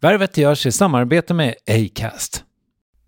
Värvet görs i samarbete med Acast.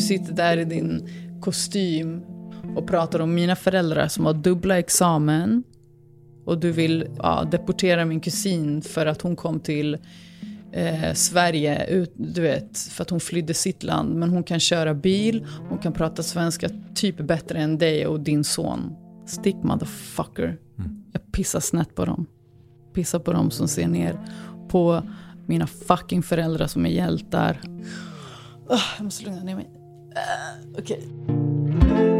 Du sitter där i din kostym och pratar om mina föräldrar som har dubbla examen. Och du vill ja, deportera min kusin för att hon kom till eh, Sverige, ut, du vet, för att hon flydde sitt land. Men hon kan köra bil, hon kan prata svenska typ bättre än dig och din son. Stick motherfucker. Mm. Jag pissar snett på dem. Pissar på dem som ser ner på mina fucking föräldrar som är hjältar. Oh, jag måste lugna ner mig. Uh, Okay.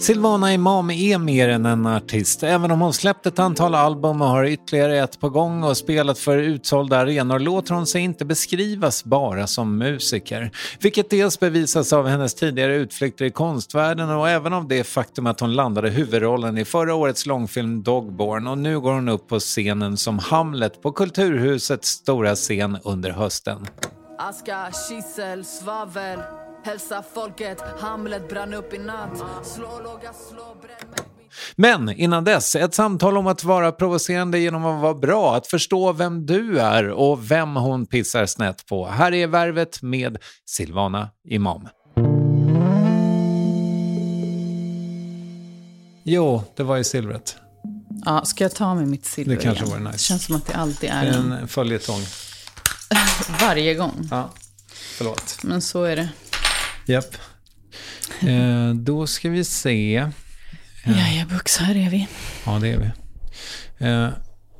Silvana Imam är mer än en artist. Även om hon släppt ett antal album och har ytterligare ett på gång och spelat för utsålda arenor låter hon sig inte beskrivas bara som musiker. Vilket dels bevisas av hennes tidigare utflykter i konstvärlden och även av det faktum att hon landade huvudrollen i förra årets långfilm Dogborn och nu går hon upp på scenen som Hamlet på Kulturhusets stora scen under hösten. Aska, kisel, svavel Hälsa folket, Hamlet brann upp i natt. Slå, låga, slå, bränn men innan dess, ett samtal om att vara provocerande genom att vara bra, att förstå vem du är och vem hon pissar snett på. Här är Värvet med Silvana Imam. Jo, det var ju silvret. Ja, ska jag ta med mitt silver Det kanske igen? vore nice. Det känns som att det alltid är en... En följetong. Varje gång. Ja, förlåt. Men så är det. Japp. Eh, då ska vi se. Eh, här är vi. Ja, det är vi. Eh,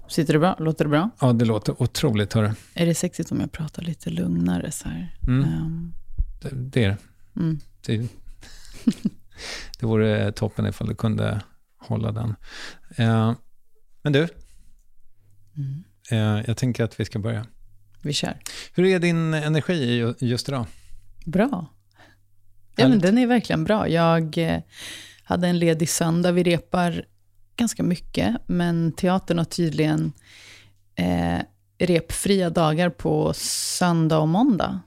Sitter det bra? Låter det bra? Ja, det låter otroligt. Hörru. Är det sexigt om jag pratar lite lugnare så här? Mm. Um. Det, det, är det. Mm. Det, det vore toppen ifall du kunde hålla den. Eh, men du, mm. eh, jag tänker att vi ska börja. Vi kör. Hur är din energi just idag? Bra. Ja, men den är verkligen bra. Jag eh, hade en ledig söndag. Vi repar ganska mycket, men teatern har tydligen eh, repfria dagar på söndag och måndag.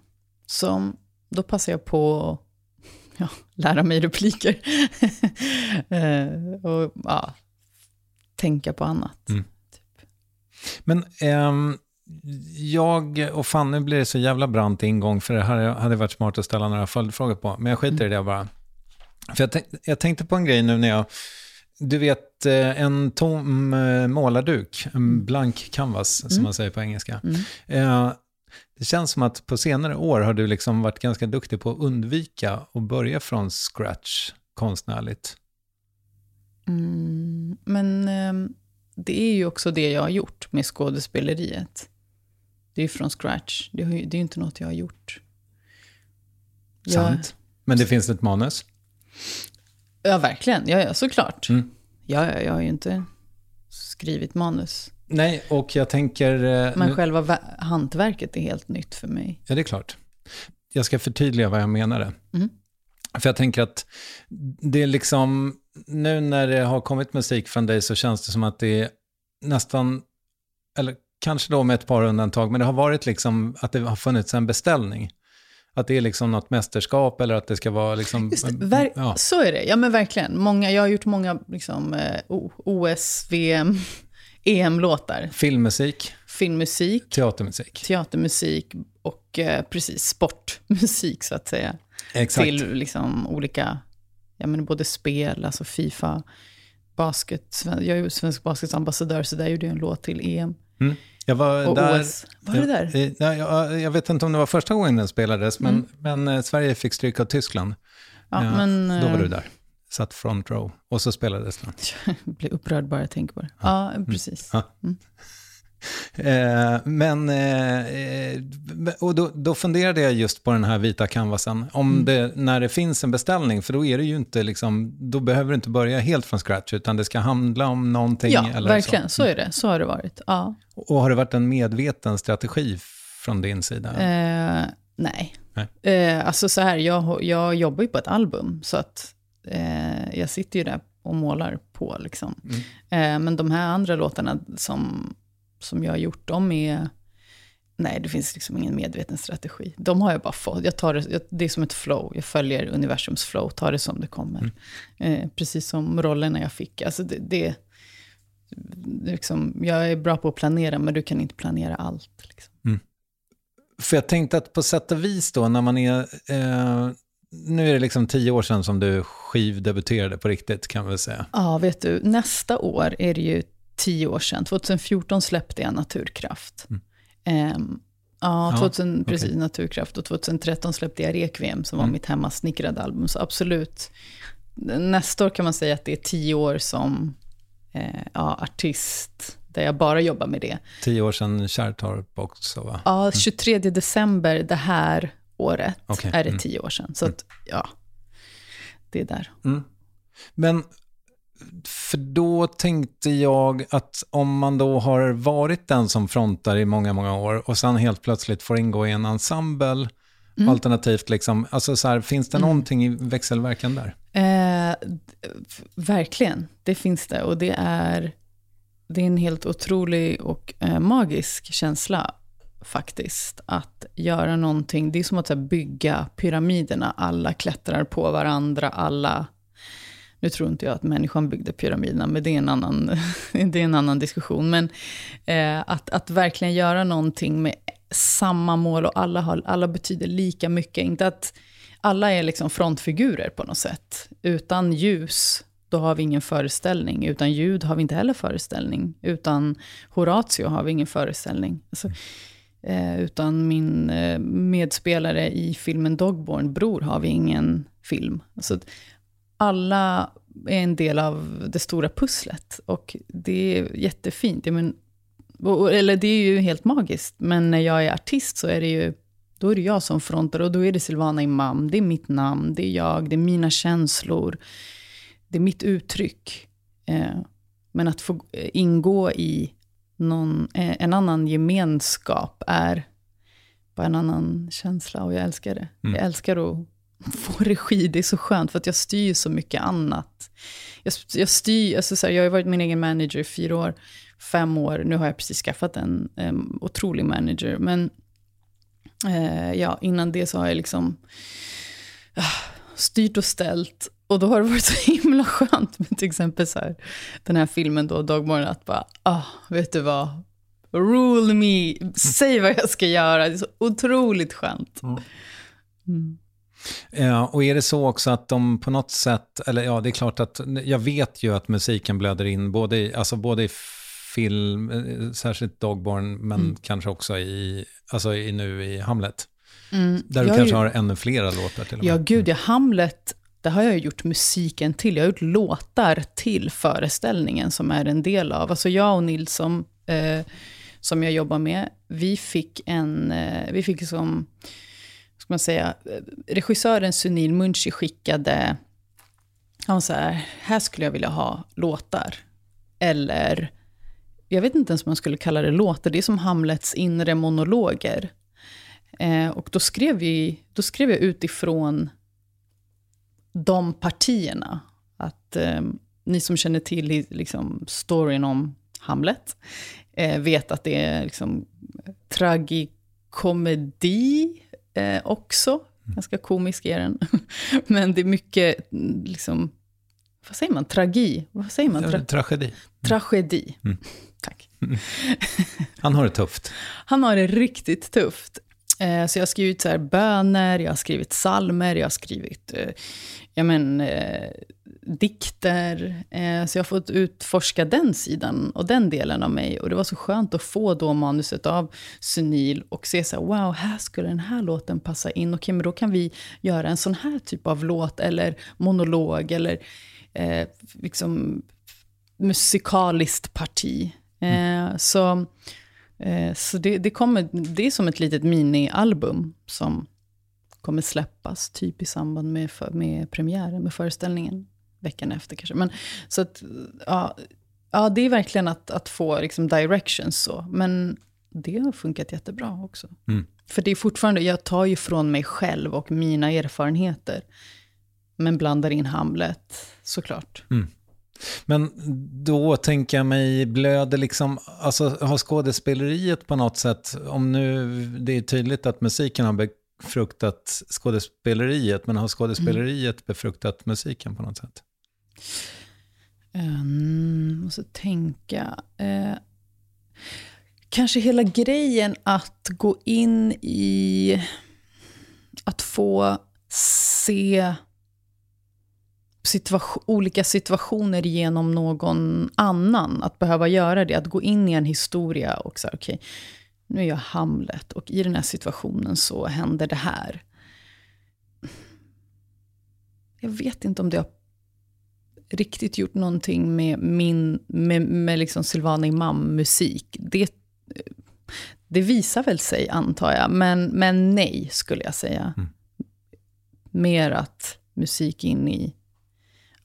Så då passar jag på att ja, lära mig repliker. eh, och ja, tänka på annat. Mm. Typ. Men um, jag och Fanny blir det så jävla brant ingång, för det här hade varit smart att ställa några följdfrågor på. Men jag skiter mm. i det bara. För jag, tänk, jag tänkte på en grej nu när jag... Du vet, eh, en tom eh, målarduk, en mm. blank canvas, som mm. man säger på engelska. Mm. Eh, det känns som att på senare år har du liksom varit ganska duktig på att undvika att börja från scratch konstnärligt. Mm, men eh, det är ju också det jag har gjort med skådespeleriet. Det är från scratch. Det är ju inte något jag har gjort. Sant. Men det finns ett manus? Ja, verkligen. Ja, ja såklart. Mm. Ja, ja, jag har ju inte skrivit manus. Nej, och jag tänker... Eh, Men nu... själva hantverket är helt nytt för mig. Ja, det är klart. Jag ska förtydliga vad jag menade. Mm. För jag tänker att det är liksom, nu när det har kommit musik från dig så känns det som att det är nästan, eller kanske då med ett par undantag, men det har varit liksom att det har funnits en beställning. Att det är liksom något mästerskap eller att det ska vara liksom... Just det, ver- ja. Så är det, ja men verkligen. Många, jag har gjort många liksom, eh, OS, VM, EM-låtar. Filmmusik, Filmmusik, teatermusik. teatermusik och eh, precis sportmusik så att säga. Exakt. Till liksom olika, ja men både spel, alltså Fifa, basket, jag är ju svensk baskets ambassadör så där gjorde jag en låt till EM. Mm. Jag var Och där... OS. Var det där? Eh, nej, jag, jag vet inte om det var första gången den spelades, men, Mm. men eh, Sverige fick stryk av Tyskland. Ja, Ja, men, Då var eh, du där. Satt front row. Och så spelades den. Jag blir upprörd bara jag tänker på det. Ja, precis. Ja. Eh, men, eh, eh, och då, då funderade jag just på den här vita canvasen. Om Mm. det, när det finns en beställning, för då är det ju inte liksom, då behöver du inte börja helt från scratch, utan det ska handla om någonting. Ja, eller verkligen. Så. Så är det. Så har det varit. Ja. Och har det varit en medveten strategi från din sida? Eh, nej. Nej. Eh, alltså så här, jag, jag jobbar ju på ett album, så att eh, jag sitter ju där och målar på liksom. Mm. Men de här andra låtarna som, som jag har gjort, de är... Nej, det finns liksom ingen medveten strategi. De har jag bara fått. Jag tar det, jag, det är som ett flow. Jag följer universums flow, tar det som det kommer. Eh, precis som rollerna jag fick. Alltså det, det, liksom, jag är bra på att planera, men du kan inte planera allt. Liksom. För jag tänkte att på sätt och vis då, när man är... Eh, nu är det liksom tio år sedan som du skivdebuterade på riktigt, kan vi säga. Ja, vet du, nästa år är det ju tio år sedan. 2014 släppte jag Naturkraft. Ehm, ja, Ja, 2000, precis, okej. Naturkraft. Och 2013 släppte jag Rekviem, som var Mm. mitt hemmasnickrade album. Så absolut, nästa år kan man säga att det är tio år som eh, ja, artist, där jag bara jobbar med det. Tio år sedan Kärrtorp också, va? Ja, 23 december det här året Okej, är det mm. tio år sedan. Så att, ja, det är där. Mm. Men, för då tänkte jag att om man då har varit den som frontar i många, många år och sen helt plötsligt får ingå i en ensemble, Mm. alternativt liksom, alltså så här, finns det någonting i växelverkan där? Eh, verkligen, det finns det. Och det är, det är en helt otrolig och eh, magisk känsla faktiskt. Att göra någonting, det är som att här, bygga pyramiderna. Alla klättrar på varandra, alla... Nu tror inte jag att människan byggde pyramiderna, men det är en annan, det är en annan diskussion. Men eh, att, att verkligen göra någonting med samma mål och alla, har, alla betyder lika mycket. Inte att alla är liksom frontfigurer på något sätt. Utan ljus, då har vi ingen föreställning. Utan ljud har vi inte heller föreställning. Utan Horatio har vi ingen föreställning. Alltså, eh, utan min eh, medspelare i filmen Dogborn, Bror, har vi ingen film. Alltså, alla är en del av det stora pusslet. Och det är jättefint. Men, eller det är ju helt magiskt. Men när jag är artist så är det ju då är det jag som frontar och då är det Silvana Imam. Det är mitt namn, det är jag, det är mina känslor. Det är mitt uttryck. Eh, men att få ingå i någon, eh, en annan gemenskap är bara en annan känsla och jag älskar det. Mm. Jag älskar att få regi, det är så skönt för att jag styr så mycket annat. Jag, jag styr, alltså så här, jag har varit min egen manager i fyra år, fem år, nu har jag precis skaffat en um, otrolig manager. Men eh, ja, innan det så har jag liksom ah, styrt och ställt. Och då har det varit så himla skönt med till exempel så här, den här filmen då, Dagmorgon, att bara, ah, vet du vad, rule me, säg vad jag ska göra. Det är så otroligt skönt. Mm. Ja, och är det så också att de på något sätt, eller ja, det är klart att jag vet ju att musiken blöder in både i, alltså både i film, eh, särskilt Dogborn, men Mm. kanske också i, alltså i, nu i Hamlet. Mm. Där du Jag kanske ju- har ännu flera låtar till och med. Ja, gud, ja, Hamlet, där har jag gjort musiken till. Jag har gjort låtar till föreställningen som är en del av. Alltså jag och Nils som, eh, som jag jobbar med, vi fick en, eh, vi fick som, ska man säga, regissören Sunil Munshi skickade, han var så här, här skulle jag vilja ha låtar. Eller, jag vet inte ens om man skulle kalla det låtar, det är som Hamlets inre monologer. Eh, och då skrev, vi, då skrev jag utifrån de partierna. Att eh, ni som känner till liksom, storyn om Hamlet eh, vet att det är liksom, tragikomedi eh, också. Ganska komisk är den. Men det är mycket, liksom, vad säger man, tragi? Vad säger man? Tra Tragedi. tragedi. Mm. Tack. Han har det tufft. Han har det riktigt tufft. Eh, så jag har skrivit så här böner, jag har skrivit psalmer, jag har skrivit eh, ja, men, eh, dikter. Eh, så jag har fått utforska den sidan och den delen av mig. Och det var så skönt att få då manuset av Sunil och se så här, wow, här skulle den här låten passa in. Okej, men då kan vi göra en sån här typ av låt eller monolog eller eh, liksom musikaliskt parti. Eh, så eh, så det, det, kommer, det är som ett litet minialbum som kommer släppas typ i samband med, med premiären, med föreställningen. Veckan efter kanske. Men, så att, ja, ja, det är verkligen att, att få liksom directions så. Men det har funkat jättebra också. Mm. För det är fortfarande, jag tar ju från mig själv och mina erfarenheter. Men blandar in Hamlet, såklart. Mm. Men då tänker jag mig, blöder liksom, alltså har skådespeleriet på något sätt, om nu det är tydligt att musiken har befruktat skådespeleriet, men har skådespeleriet mm. befruktat musiken på något sätt? Ehm, um, måste tänka. Uh, kanske hela grejen att gå in i... Att få se situation, olika situationer genom någon annan. Att behöva göra det, att gå in i en historia och säga okej, okay, nu är jag Hamlet och i den här situationen så händer det här. Jag vet inte om det har riktigt gjort någonting med min, med, med liksom Silvana Imam-musik. Det, det visar väl sig, antar jag. Men, men nej, skulle jag säga. Mm. Mer att musik in i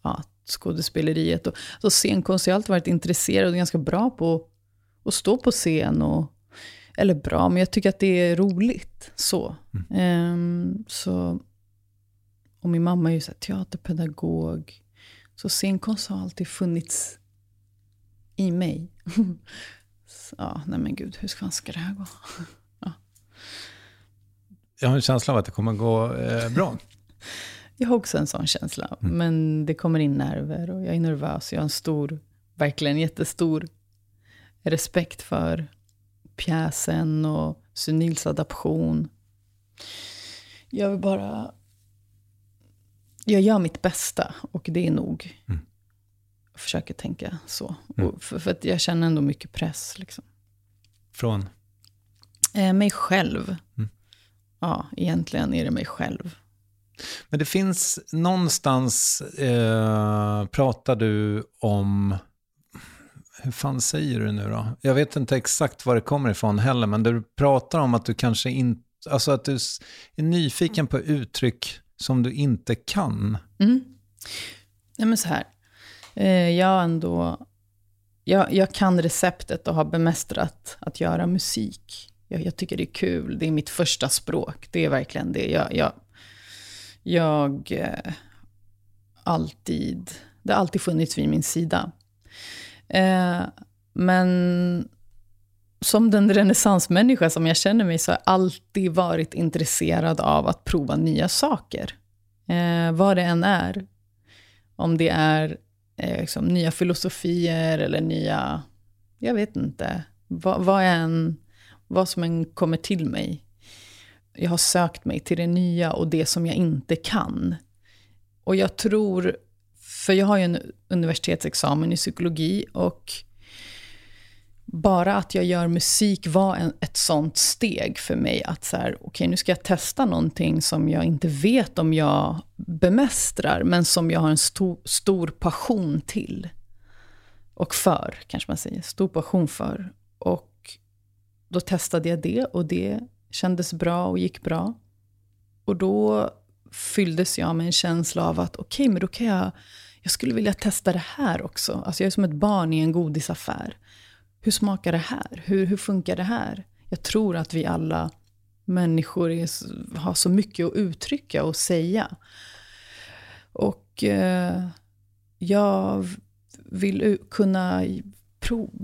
ja, skådespeleriet. Och, alltså scenkonst har jag alltid varit intresserad och ganska bra på att stå på scen. Och, eller bra, men jag tycker att det är roligt. Så. Mm. Um, så och min mamma är ju så teaterpedagog. Så scenkonst har alltid funnits i mig. så, ja, nej men gud, hur fan ska det här gå? ja. Jag har en känsla av att det kommer gå eh, bra. Jag har också en sån känsla. Mm. Men det kommer in nerver och jag är nervös. Jag har en stor, verkligen jättestor respekt för pjäsen och Sunils adaption. Jag vill bara... Jag gör mitt bästa och det är nog. Mm. Jag försöker tänka så. Mm. För, för, att jag känner ändå mycket press. Liksom. Från? Eh, mig själv. Mm. Ja, egentligen är det mig själv. Men det finns någonstans, eh, pratar du om, hur fan säger du nu då? Jag vet inte exakt var det kommer ifrån heller, men du pratar om att du kanske inte, alltså att du är nyfiken på uttryck som du inte kan. Mm. Nej men så här, eh, jag ändå, jag, jag kan receptet och har bemästrat att göra musik. Jag, jag, tycker det är kul, det är mitt första språk, det är verkligen det. Jag, jag jag eh, alltid, det har alltid funnits vid min sida. Eh, men som den renässansmänniska som jag känner mig så har jag alltid varit intresserad av att prova nya saker. Eh, vad det än är. Om det är eh, liksom, nya filosofier eller nya, jag vet inte, vad, vad, än, vad som än kommer till mig jag har sökt mig till det nya och det som jag inte kan. Och jag tror, för jag har ju en universitetsexamen i psykologi och bara att jag gör musik var en, ett sånt steg för mig. Att så här, okej okay, nu ska jag testa någonting som jag inte vet om jag bemästrar, men som jag har en stor, stor passion till. Och för, kanske man säger. Stor passion för. Och då testade jag det och det kändes bra och gick bra. Och då fylldes jag med en känsla av att okej, okay, men då kan jag, jag skulle vilja testa det här också. Alltså jag är som ett barn i en godisaffär. Hur smakar det här? Hur, hur funkar det här? Jag tror att vi alla människor är, har så mycket att uttrycka och säga. Och eh, jag vill kunna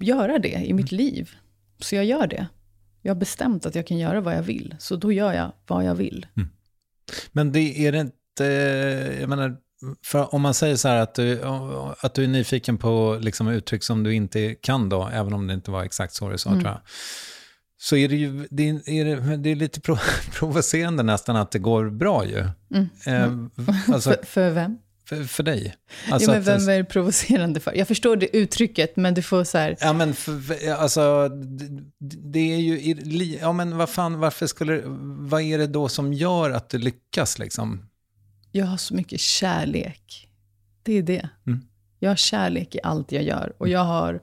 göra det i mitt liv. Så jag gör det. Jag har bestämt att jag kan göra vad jag vill, så då gör jag vad jag vill. Mm. Men det är det inte, jag menar, för om man säger så här att du, att du är nyfiken på liksom uttryck som du inte kan då, även om det inte var exakt så du sa mm. tror jag. Så är det ju det är, det är lite provocerande nästan att det går bra ju. Mm. Eh, alltså, för, för, vem? För, för dig. Alltså ja, men vem är det provocerande för? Jag förstår det uttrycket, men du får så här... Ja, men för, alltså, det, det, är ju... Ja, men vad fan, varför skulle... Vad är det då som gör att du lyckas liksom? Jag har så mycket kärlek. Det är det. Mm. Jag har kärlek i allt jag gör. Och jag har...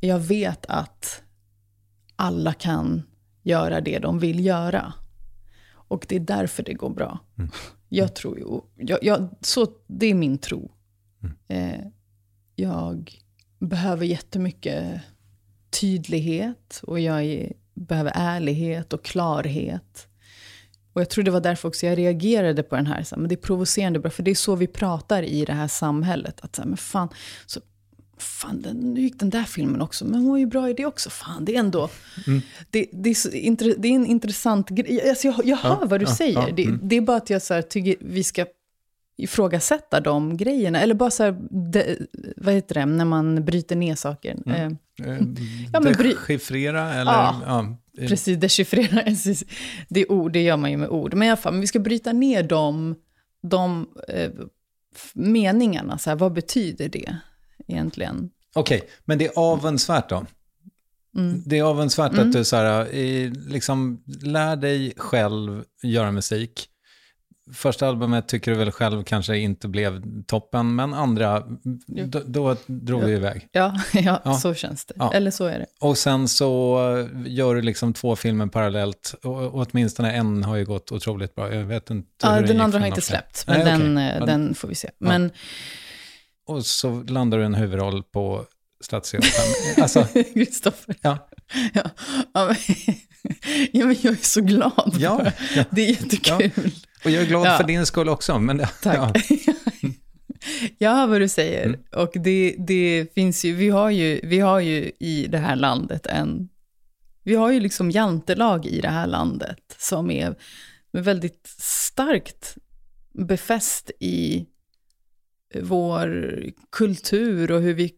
Jag vet att alla kan göra det de vill göra. Och det är därför det går bra. Mm. Jag tror ju, jag, jag, så, det är min tro. Mm. Eh, jag behöver jättemycket tydlighet och jag är, behöver ärlighet och klarhet. Och jag tror det var därför också jag reagerade på den här, så, men det är provocerande bra, för det är så vi pratar i det här samhället. Att så, men fan, så fan, den, nu gick den där filmen också, men hon var ju bra i det också. Fan, det är ändå... Mm. Det, det, är så, det är en intressant grej. Alltså, jag, jag hör ja, vad du ja, säger. Ja, det, mm. det, är bara att jag så här, tycker vi ska ifrågasätta de grejerna. Eller bara så här, de, vad heter det, när man bryter ner saker. Mm. Eh, ja, men Dechiffrera eller? Ja, ja. Precis. Dechiffrera. Det är ord, det gör man ju med ord. Men i alla fall, men vi ska bryta ner de, de eh, meningarna. Så här, vad betyder det? egentligen. Okej, okay, men det är avundsvärt då? Mm. Det är avundsvärt mm. att du så här, liksom, lär dig själv göra musik. Första albumet tycker du väl själv kanske inte blev toppen, men andra, då, då drog ja. vi iväg. Ja, ja, ja, så känns det. Ja. Eller så är det. Och sen så gör du liksom två filmer parallellt, och, åtminstone en har ju gått otroligt bra. Jag vet inte Ja, den, den andra har inte släppt, men Nej, den, okay. den får vi se. Men och så landar du en huvudroll på Stadsteatern. Alltså, Kristoffer. Ja. Ja. Ja, men, ja, men jag är så glad. Ja, ja. Det är jättekul. Ja. Och jag är glad ja. för din skull också. Men, Tack. Ja. Jag hör vad du säger. Mm. Och det, det finns ju vi, har ju, vi har ju i det här landet en... Vi har ju liksom jantelag i det här landet som är väldigt starkt befäst i vår kultur och hur vi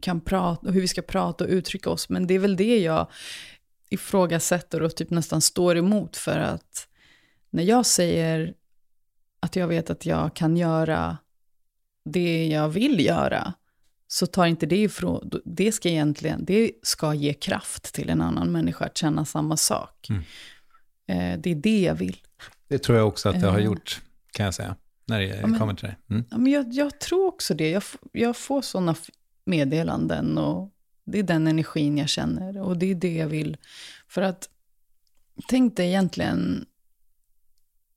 kan prata och hur vi ska prata och uttrycka oss. Men det är väl det jag ifrågasätter och typ nästan står emot för att när jag säger att jag vet att jag kan göra det jag vill göra, så tar inte det ifrån, det ska egentligen, det ska ge kraft till en annan människa att känna samma sak. Mm. Eh, det är det jag vill. Det tror jag också att det har eh. gjort, kan jag säga när det ja, men, kommer till det? Mm. Ja, men jag, jag, tror också det. Jag, jag får sådana meddelanden och det är den energin jag känner och det är det jag vill. För att, tänk dig egentligen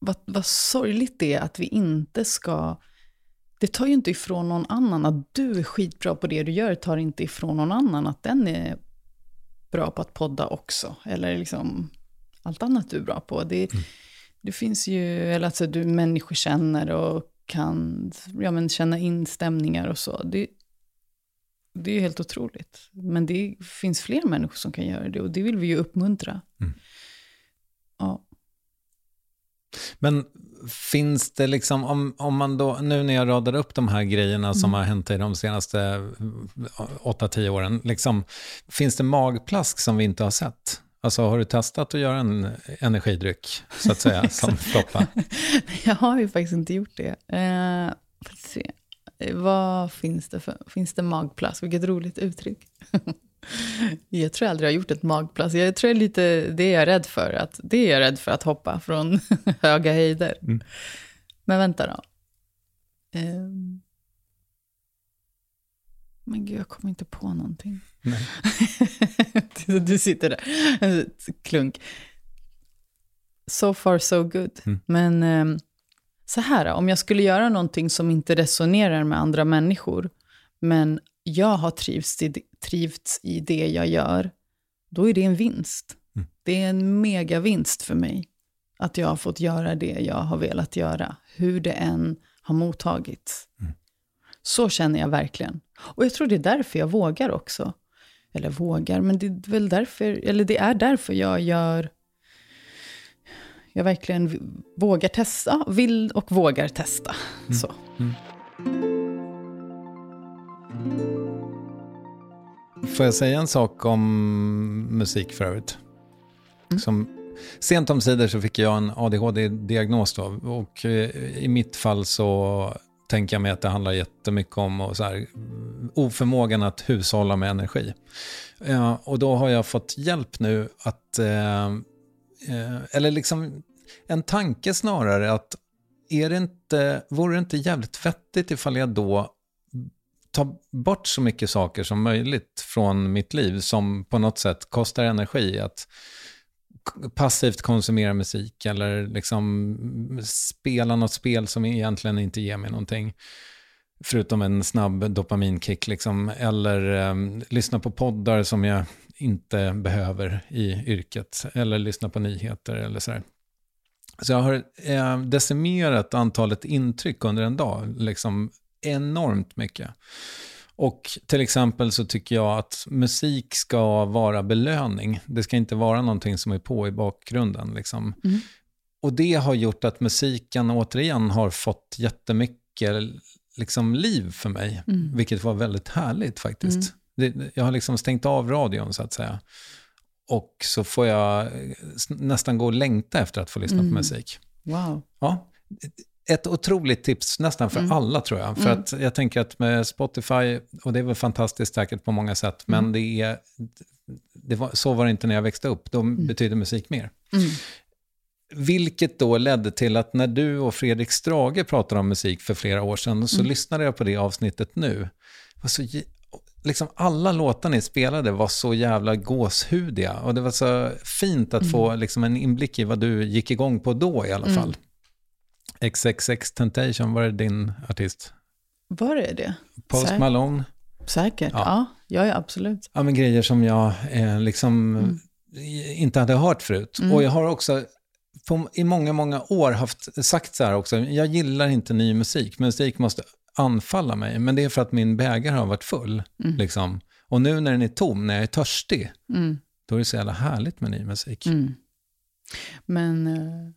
vad, vad sorgligt det är att vi inte ska... Det tar ju inte ifrån någon annan att du är skitbra på det du gör, tar inte ifrån någon annan att den är bra på att podda också. Eller liksom allt annat du är bra på. Det, mm det finns ju, eller alltså du människor känner och kan ja, men känna in stämningar och så. Det, det är helt otroligt. Men det finns fler människor som kan göra det och det vill vi ju uppmuntra. Mm. Ja. Men finns det liksom, om, om man då, nu när jag radar upp de här grejerna mm. som har hänt i de senaste 8-10 åren, liksom, finns det magplask som vi inte har sett? Alltså har du testat att göra en energidryck, så att säga, som floppa? Jag har ju faktiskt inte gjort det. Eh, se. Vad finns det för, finns det magplask? Vilket roligt uttryck. jag tror aldrig jag har gjort ett magplask. Jag tror lite det är jag rädd för. Att, det är jag rädd för att hoppa från höga höjder. Mm. Men vänta då. Eh, men gud, jag kommer inte på någonting. du sitter där, klunk. So far so good. Mm. Men um, så här, om jag skulle göra någonting som inte resonerar med andra människor, men jag har trivts i, trivts i det jag gör, då är det en vinst. Mm. Det är en megavinst för mig att jag har fått göra det jag har velat göra, hur det än har mottagits. Mm. Så känner jag verkligen. Och jag tror det är därför jag vågar också. Eller vågar, men det är väl därför, eller det är därför jag gör... jag verkligen vågar testa, vill och vågar testa. Mm. Så. Mm. Får jag säga en sak om musik för övrigt? Mm. Som, sent om sidor så fick jag en ADHD-diagnos då, och eh, i mitt fall så tänker jag mig att det handlar jättemycket om och så här, oförmågan att hushålla med energi. Eh, och då har jag fått hjälp nu att, eh, eh, eller liksom en tanke snarare att är det inte, vore det inte jävligt vettigt ifall jag då ta bort så mycket saker som möjligt från mitt liv som på något sätt kostar energi. Att passivt konsumera musik eller liksom spela något spel som egentligen inte ger mig någonting. Förutom en snabb dopaminkick liksom. Eller eh, lyssna på poddar som jag inte behöver i yrket. Eller lyssna på nyheter eller sådär. Så jag har eh, decimerat antalet intryck under en dag, liksom enormt mycket. Och till exempel så tycker jag att musik ska vara belöning. Det ska inte vara någonting som är på i bakgrunden. Liksom. Mm. Och det har gjort att musiken återigen har fått jättemycket liksom, liv för mig. Mm. Vilket var väldigt härligt faktiskt. Mm. Det, jag har liksom stängt av radion så att säga. Och så får jag nästan gå och längta efter att få lyssna på mm. musik. Wow. Ja ett otroligt tips nästan för mm. alla tror jag. För mm. att jag tänker att med Spotify, och det är väl fantastiskt säkert på många sätt, mm. men det är, det var, så var det inte när jag växte upp. Då mm. betyder musik mer. Mm. Vilket då ledde till att när du och Fredrik Strage pratade om musik för flera år sedan, så mm. lyssnade jag på det avsnittet nu. Det så, liksom alla låtar ni spelade var så jävla gåshudiga. Och det var så fint att få liksom en inblick i vad du gick igång på då i alla fall. XXX Tentation, var det din artist? Var det det? Post Säk Malone? Säkert, ja. ja. Ja, absolut. Ja, men grejer som jag eh, liksom mm. inte hade hört förut. Mm. Och jag har också på, i många, många år haft sagt så här också, jag gillar inte ny musik. Musik måste anfalla mig, men det är för att min bägare har varit full. Mm. Liksom. Och nu när den är tom, när jag är törstig, mm. då är det så jävla härligt med ny musik. Mm. Men eh,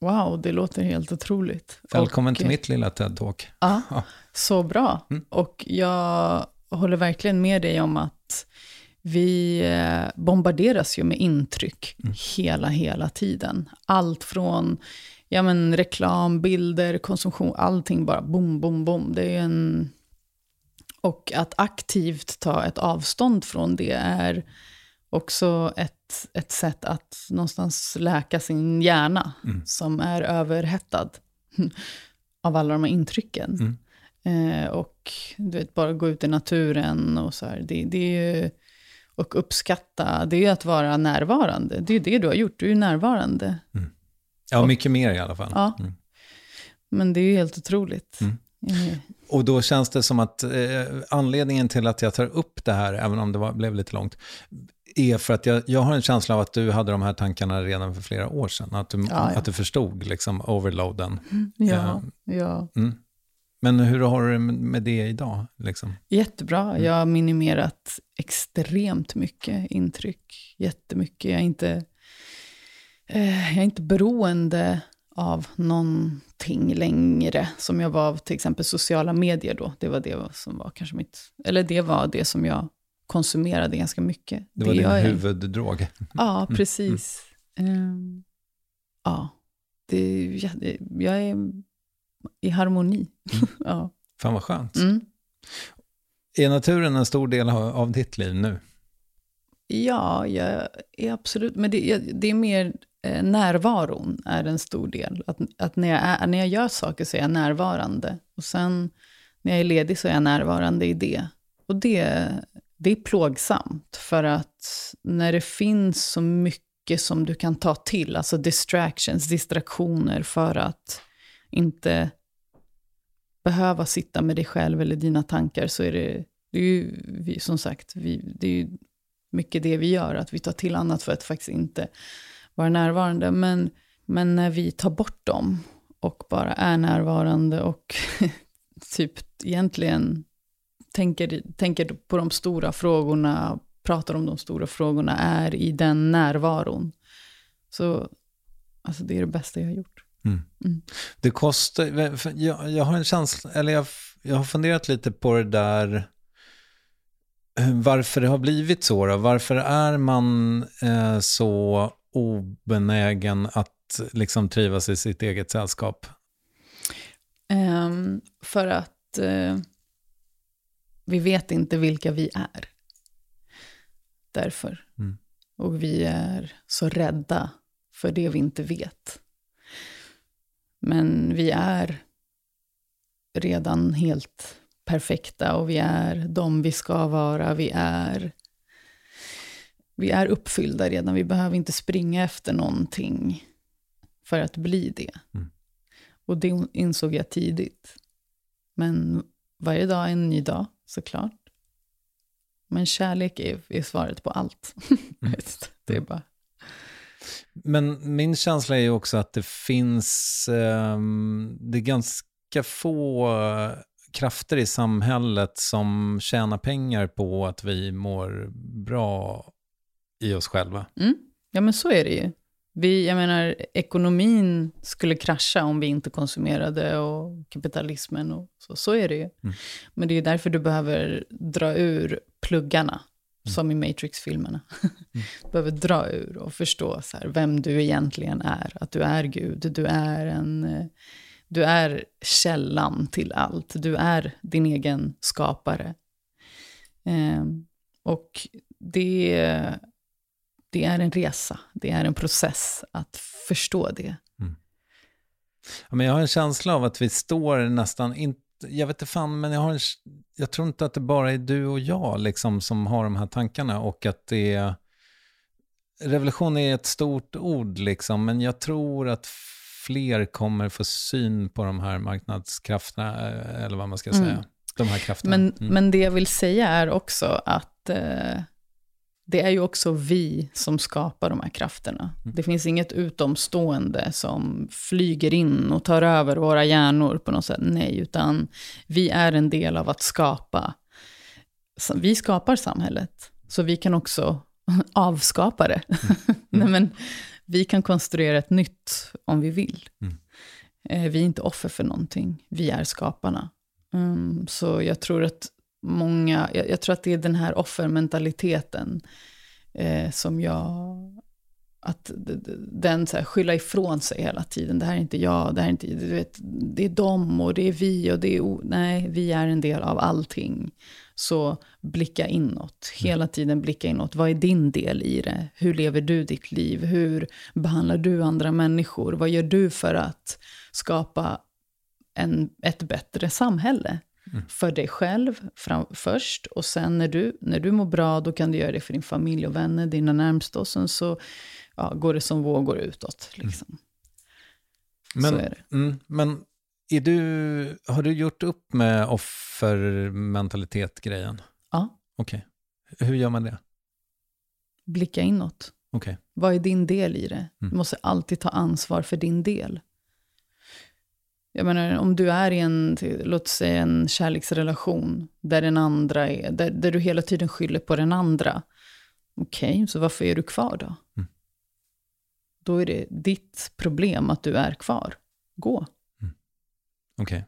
Wow, det låter helt otroligt. Välkommen och, till mitt lilla TED-talk. Ja, så bra. Mm. Och jag håller verkligen med dig om att vi eh, bombarderas ju med intryck mm. hela, hela tiden. Allt från ja, men, reklam, bilder, konsumtion, allting bara bom, bom, bom. Det är en... Och att aktivt ta ett avstånd från det är också ett, ett sätt att någonstans läka sin hjärna, mm. som är överhettad av alla de här intrycken. Mm. Eh, och du vet, bara gå ut i naturen och så här. Det, det är ju, och uppskatta, det är ju att vara närvarande. Det är ju det du har gjort, du är ju närvarande. Mm. Ja, och, mycket mer i alla fall. Ja. Mm. Men det är ju helt otroligt. Mm. Och då känns det som att eh, anledningen till att jag tar upp det här, även om det var, blev lite långt, är för att jag, jag har en känsla av att du hade de här tankarna redan för flera år sedan. Att du, ja, ja. Att du förstod liksom overloaden. Mm, ja, uh, ja. Mm. Men hur har du det med det idag? Liksom? Jättebra. Mm. Jag har minimerat extremt mycket intryck. Jättemycket. Jag är inte, eh, jag är inte beroende av någonting längre, som jag var av till exempel sociala medier då. Det var det som var kanske mitt, eller det var det som jag konsumerade ganska mycket. Det var det din huvuddrog? Ja, mm. precis. Mm. Um, ja, det, jag, jag är i harmoni. Mm. ja. Fan vad skönt. Mm. Är naturen en stor del av ditt liv nu? Ja, jag är absolut, men det, det är mer eh, närvaron är en stor del. Att, att när, jag är, när jag gör saker så är jag närvarande. Och sen när jag är ledig så är jag närvarande i det. Och det det är plågsamt, för att när det finns så mycket som du kan ta till, alltså distractions, distraktioner, för att inte behöva sitta med dig själv eller dina tankar, så är det, det är ju, vi, som sagt, vi, det är ju mycket det vi gör, att vi tar till annat för att faktiskt inte vara närvarande. Men, men när vi tar bort dem och bara är närvarande och typ egentligen tänker, tänker på de stora frågorna, pratar om de stora frågorna, är i den närvaron. Så alltså det är det bästa jag har gjort. Mm. Mm. Det kostar, jag, jag har en känsla, eller jag, jag har funderat lite på det där, eh, varför det har blivit så då? Varför är man eh, så obenägen att liksom trivas i sitt eget sällskap? Ehm, för att eh, vi vet inte vilka vi är. Därför. Mm. Och vi är så rädda för det vi inte vet. Men vi är redan helt perfekta och vi är de vi ska vara. Vi är, vi är uppfyllda redan. Vi behöver inte springa efter någonting för att bli det. Mm. Och det insåg jag tidigt. Men varje dag är en ny dag, såklart. Men kärlek är, är svaret på allt. Mm. det är bara... Men min känsla är ju också att det finns, eh, det är ganska få krafter i samhället som tjänar pengar på att vi mår bra i oss själva. Mm. Ja, men så är det ju. Vi, jag menar, ekonomin skulle krascha om vi inte konsumerade och kapitalismen och så. Så är det ju. Mm. Men det är därför du behöver dra ur pluggarna, Mm. som i Matrix-filmerna. du behöver dra ur och förstå så här, vem du egentligen är. Att du är Gud, du är en... eh, Du är källan till allt. Du är din egen skapare. Ehm, och det, det är en resa, det är en process att förstå det. Ja, men jag har en känsla av att vi står nästan, inte, jag vet inte fan, men jag, har en, jag tror inte att det bara är du och jag liksom, som har de här tankarna och att det är, revolution är ett stort ord liksom, men jag tror att fler kommer få syn på de här marknadskrafterna, eh, eller vad man ska säga. Mm. De här krafterna. Men, Mm. men det jag vill säga är också att eh, det är ju också vi som skapar de här krafterna. Mm. Det finns inget utomstående som flyger in och tar över våra hjärnor på något sätt. Nej, utan vi är en del av att skapa. Vi skapar samhället, så vi kan också avskapa det. Nej, men vi kan konstruera ett nytt om vi vill. Mm. Eh, Vi är inte offer för någonting, vi är skaparna. Mm, så jag tror att många, jag, jag tror att det är den här offermentaliteten eh, som jag, att den så här, skylla ifrån sig hela tiden. Det här är inte jag, det här är inte, du vet, det är de och det är vi och det är, nej, vi är en del av allting. Så blicka inåt, hela tiden blicka inåt. Vad är din del i det? Hur lever du ditt liv? Hur behandlar du andra människor? Vad gör du för att skapa en, ett bättre samhälle? För dig själv fram, först och sen när du, när du mår bra då kan du göra det för din familj och vänner, dina närmsta och sen så ja, går det som vågor utåt. Liksom. Men, Så är. Mm, men är du, har du gjort upp med offermentalitet-grejen? Ja, Okej. Hur gör man det? blicka inåt. Okej. Vad är din del i det? Mm. Du måste alltid ta ansvar för din del. Jag menar, om du är i en, låt säga en kärleksrelation, där den andra är, där, där du hela tiden skyller på den andra. Okej, så varför är du kvar då? Mm. Då är det ditt problem att du är kvar. Gå. Okej.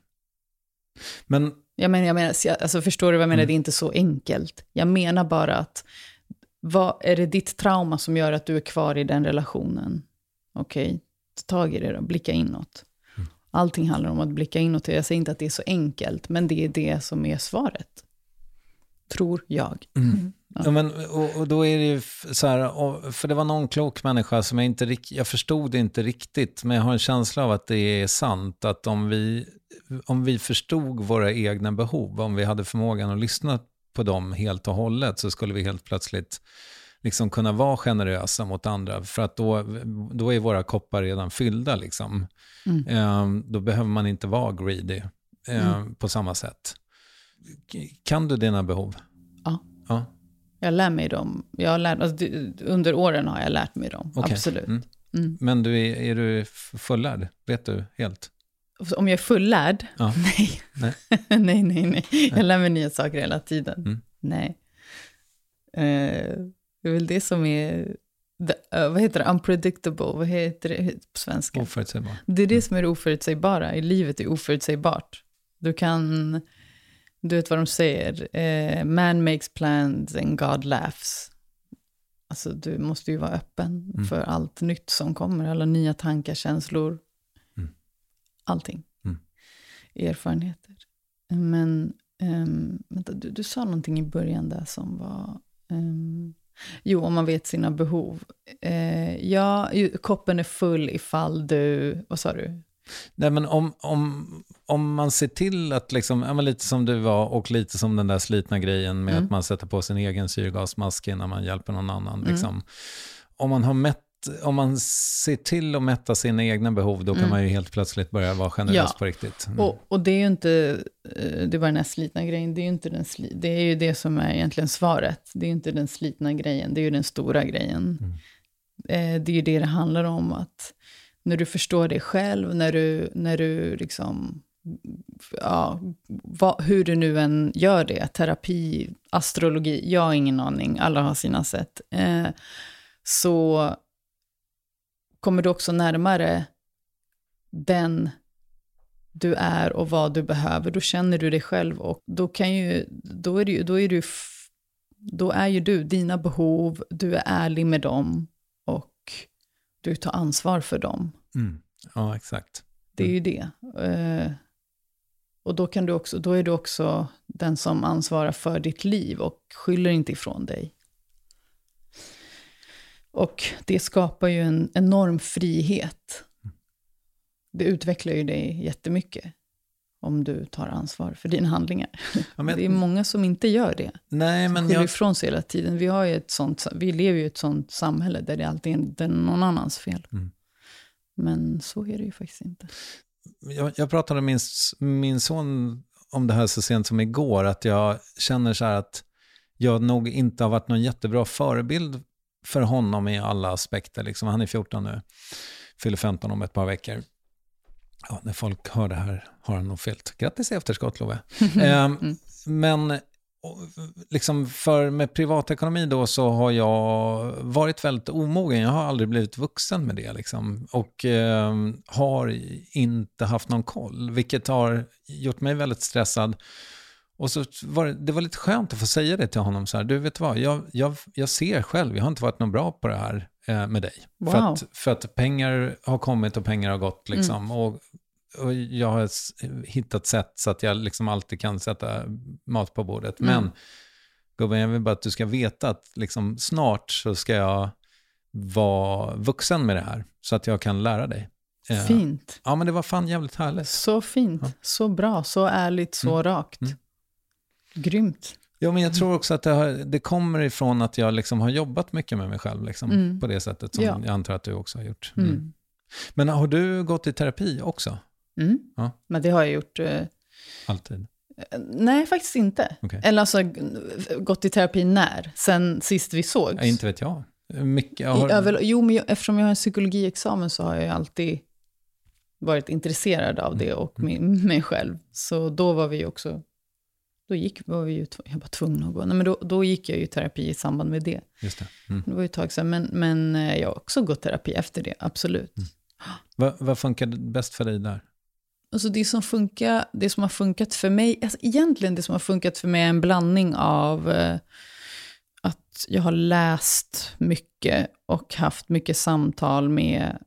Men Jag menar, jag menar, alltså förstår du vad jag menar? Mm. Det är inte så enkelt. Jag menar bara att, vad, är det ditt trauma som gör att du är kvar i den relationen? Okej, ta tag i det då, blicka inåt. Mm. Allting handlar om att blicka inåt. Jag säger inte att det är så enkelt, men det är det som är svaret. Tror jag. Mm. Ja, men, och, och då är det ju så här, och, för det var någon klok människa som jag inte jag förstod det inte riktigt, men jag har en känsla av att det är sant, att om vi, om vi förstod våra egna behov, om vi hade förmågan att lyssna på dem helt och hållet, så skulle vi helt plötsligt liksom kunna vara generösa mot andra, för att då, då är våra koppar redan fyllda. Liksom. Mm. Eh, då behöver man inte vara greedy eh, Mm. på samma sätt. Kan du dina behov? Ja. Ja. Jag lär mig dem. Jag lärt, alltså, under åren har jag lärt mig dem, Okej. absolut. Mm. Mm. Men du är, är du fullärd? Vet du helt? Om jag är fullärd? Ja. Nej. Nej. nej, nej, nej. Jag lär mig nya saker hela tiden. Mm. Nej. Eh, det är väl det som är the, uh, vad heter det, unpredictable, vad heter det på svenska? Oförutsägbar. Det är det som är det oförutsägbara, i livet är oförutsägbart. Du kan, du vet vad de säger, eh, man makes plans and God laughs. Alltså du måste ju vara öppen Mm. för allt nytt som kommer, alla nya tankar, känslor, Mm. allting. Mm. Erfarenheter. Men, um, vänta, du, du sa någonting i början där som var, ehm, jo om man vet sina behov. Eh, ja, koppen är full ifall du, vad sa du? Nej, men om, om, om man ser till att, liksom, ja, men lite som du var och lite som den där slitna grejen med Mm. att man sätter på sin egen syrgasmask innan man hjälper någon annan. Mm. Liksom. Om, man har mätt, om man ser till att mätta sina egna behov, då kan Mm. man ju helt plötsligt börja vara generös Ja. på riktigt. Mm. Och, och det är ju inte, eh, det var den här slitna grejen, det är ju inte den sli, det är ju det som är egentligen svaret. Det är ju inte den slitna grejen, det är ju den stora grejen. Mm. Eh, det är ju det det handlar om, att när du förstår dig själv, när du, när du liksom, ja, vad, hur du nu än gör det, terapi, astrologi, jag har ingen aning, alla har sina sätt. Eh, så kommer du också närmare den du är och vad du behöver, då känner du dig själv och då kan ju, då är, det ju, då är du, då är ju du dina behov, du är ärlig med dem och du tar ansvar för dem. Mm. Ja, exakt. Det är ju det. Eh, och då, kan du också, då är du också den som ansvarar för ditt liv och skyller inte ifrån dig. Och det skapar ju en enorm frihet. Det utvecklar ju dig jättemycket om du tar ansvar för dina handlingar. Ja, men, Det är många som inte gör det. nej, men Skyller jag, ifrån sig hela tiden. Vi, har ett sånt, vi lever ju i ett sånt samhälle där det alltid är någon annans fel. Mm. Men så är det ju faktiskt inte. jag, jag pratade med min, min son om det här så sent som igår, att jag känner så här att jag nog inte har varit någon jättebra förebild för honom i alla aspekter. Liksom. Han är 14 nu, fyller 15 om ett par veckor. Ja, när folk hör det här har han nog fyllt. Grattis i efterskott, Love. Mm. Men liksom för med privatekonomi då så har jag varit väldigt omogen. Jag har aldrig blivit vuxen med det. Liksom. Och eh, har inte haft någon koll, vilket har gjort mig väldigt stressad. Och så var det, det var lite skönt att få säga det till honom. Så här, du vet vad, jag, jag, jag ser själv, jag har inte varit någon bra på det här eh, med dig. För, Wow. att, för att pengar har kommit och pengar har gått. Liksom. Och, och jag har hittat sätt så att jag liksom alltid kan sätta mat på bordet. Mm. Men gubben, jag vill bara att du ska veta att liksom, snart så ska jag vara vuxen med det här. Så att jag kan lära dig. Eh, Fint. Ja, men det var fan jävligt härligt. Så fint, Ja. så bra, så ärligt, så Mm. rakt. Mm. Grymt. Ja, men jag tror också att det, har, det kommer ifrån att jag liksom har jobbat mycket med mig själv. Liksom, Mm. På det sättet som Ja. jag antar att du också har gjort. Mm. Mm. Men har du gått i terapi också? Mm. Ja. Men det har jag gjort. Eh, Alltid? nej, faktiskt inte. Okej. Eller alltså, gått i terapi när? Sen sist vi sågs? Ja, inte vet jag. Mycket, jag har, I, över, jo, men jag, eftersom jag har en psykologiexamen så har jag alltid varit intresserad av det och min, mig själv. Så då var vi också, då gick, var vi ju, jag var tvungen att gå, nej men då, då gick jag ju terapi i samband med det. Just det. Mm. Det var ju ett tag sedan, men, men eh, jag har också gått terapi efter det, absolut. Vad, vad funkar bäst för dig där? Alltså det som, funkar, det som har funkat för mig, alltså egentligen det som har funkat för mig är en blandning av eh, att jag har läst mycket och haft mycket samtal med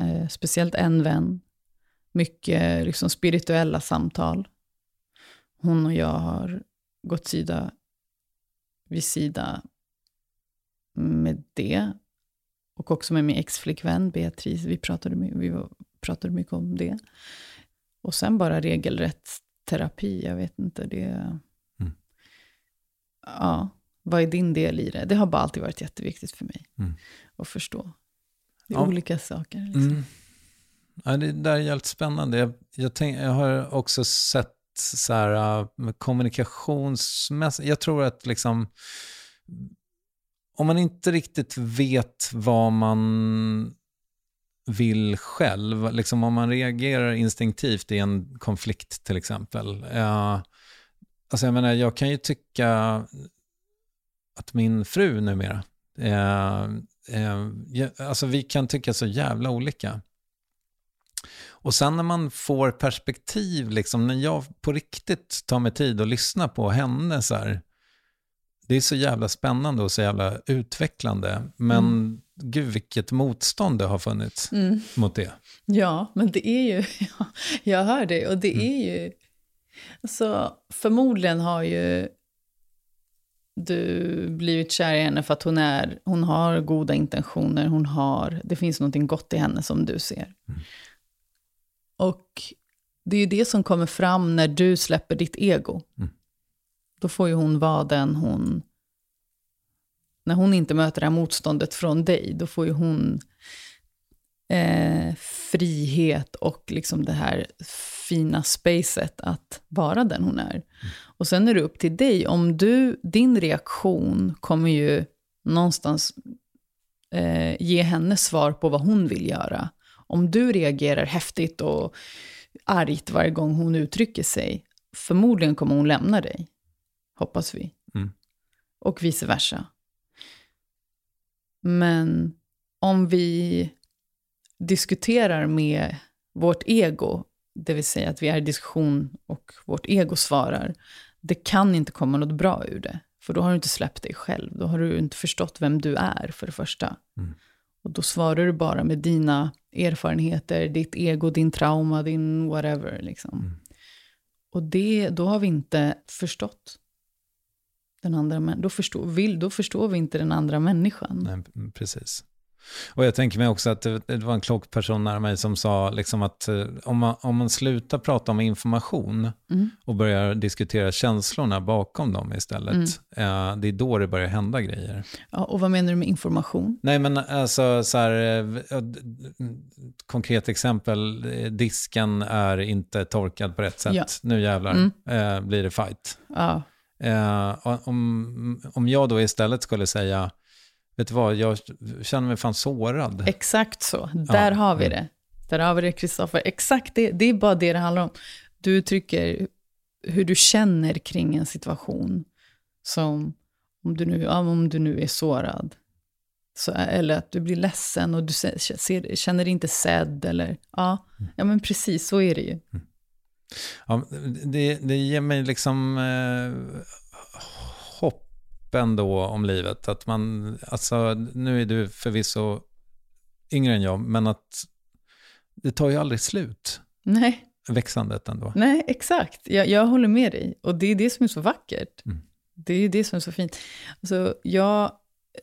eh, speciellt en vän. Mycket liksom, spirituella samtal. Hon och jag har gått sida vid sida med det. Och också med min exflickvän Beatrice, vi pratade, vi pratade mycket om det. Och sen bara regelrätt terapi, jag vet inte, det... Mm. Ja, vad är din del i det? Det har bara alltid varit jätteviktigt för mig Mm. att förstå. Det är Ja. olika saker. Liksom. Mm. Ja, det där är jävligt spännande. Jag, jag, tänk, jag har också sett så här, äh, kommunikationsmässigt, jag tror att liksom, om man inte riktigt vet vad man vill själv, liksom om man reagerar instinktivt i en konflikt till exempel. Uh, alltså jag menar, jag kan ju tycka att min fru numera, uh, uh, alltså vi kan tycka så jävla olika. Och sen när man får perspektiv, liksom, när jag på riktigt tar mig tid att lyssna på henne så här, det är så jävla spännande och så jävla utvecklande. Men mm. gud vilket motstånd det har funnits mm. mot det. Ja, men det är ju, jag hör det, och det mm. är ju, alltså förmodligen har ju du blivit kär i henne för att hon, är, hon har goda intentioner, hon har, det finns något gott i henne som du ser. Och det är ju det som kommer fram när du släpper ditt ego. Mm. Då får ju hon vara den hon... När hon inte möter det här motståndet från dig, då får ju hon eh, frihet och liksom det här fina spacet att vara den hon är. Mm. Och sen är det upp till dig. Om du, din reaktion kommer ju någonstans eh, ge henne svar på vad hon vill göra. Om du reagerar häftigt och argt varje gång hon uttrycker sig, förmodligen kommer hon lämna dig. Hoppas vi. Mm. Och vice versa. Men om vi diskuterar med vårt ego, det vill säga att vi är i diskussion och vårt ego svarar, det kan inte komma något bra ur det. För då har du inte släppt dig själv. Då har du inte förstått vem du är, för det första. Mm. Och då svarar du bara med dina erfarenheter, ditt ego, din trauma, din whatever. Liksom. Mm. Och det, då har vi inte förstått den andra människan. Då förstår, vill, då förstår vi inte den andra människan. Nej, precis. Och jag tänker mig också att det, det var en klok person nära mig som sa liksom att eh, om man, om man slutar prata om information mm. och börjar diskutera känslorna bakom dem istället, mm. eh, det är då det börjar hända grejer. Ja, och vad menar du med information? Nej men alltså så här, eh, konkret exempel, disken är inte torkad på rätt sätt, ja. nu jävlar mm. eh, blir det fight. Ja. Eh, om, om jag då istället skulle säga, vet du vad, jag känner mig fan sårad. Exakt så, där ja. har vi det. Där har vi det, Kristoffer. Exakt det, det är bara det det handlar om. Du uttrycker hur du känner kring en situation. Som om du nu, om du nu är sårad. Så, eller att du blir ledsen och du ser, känner dig inte sedd. Eller, ja, mm. ja, men precis så är det ju. Mm. Ja, det, det ger mig liksom eh, ändå om livet. Att man, alltså, nu är du förvisso yngre än jag, men att det tar ju aldrig slut. Nej. Växandet ändå. Nej, exakt. Jag, jag håller med dig. Och det är det som är så vackert. Mm. Det är det som är så fint. Alltså, jag,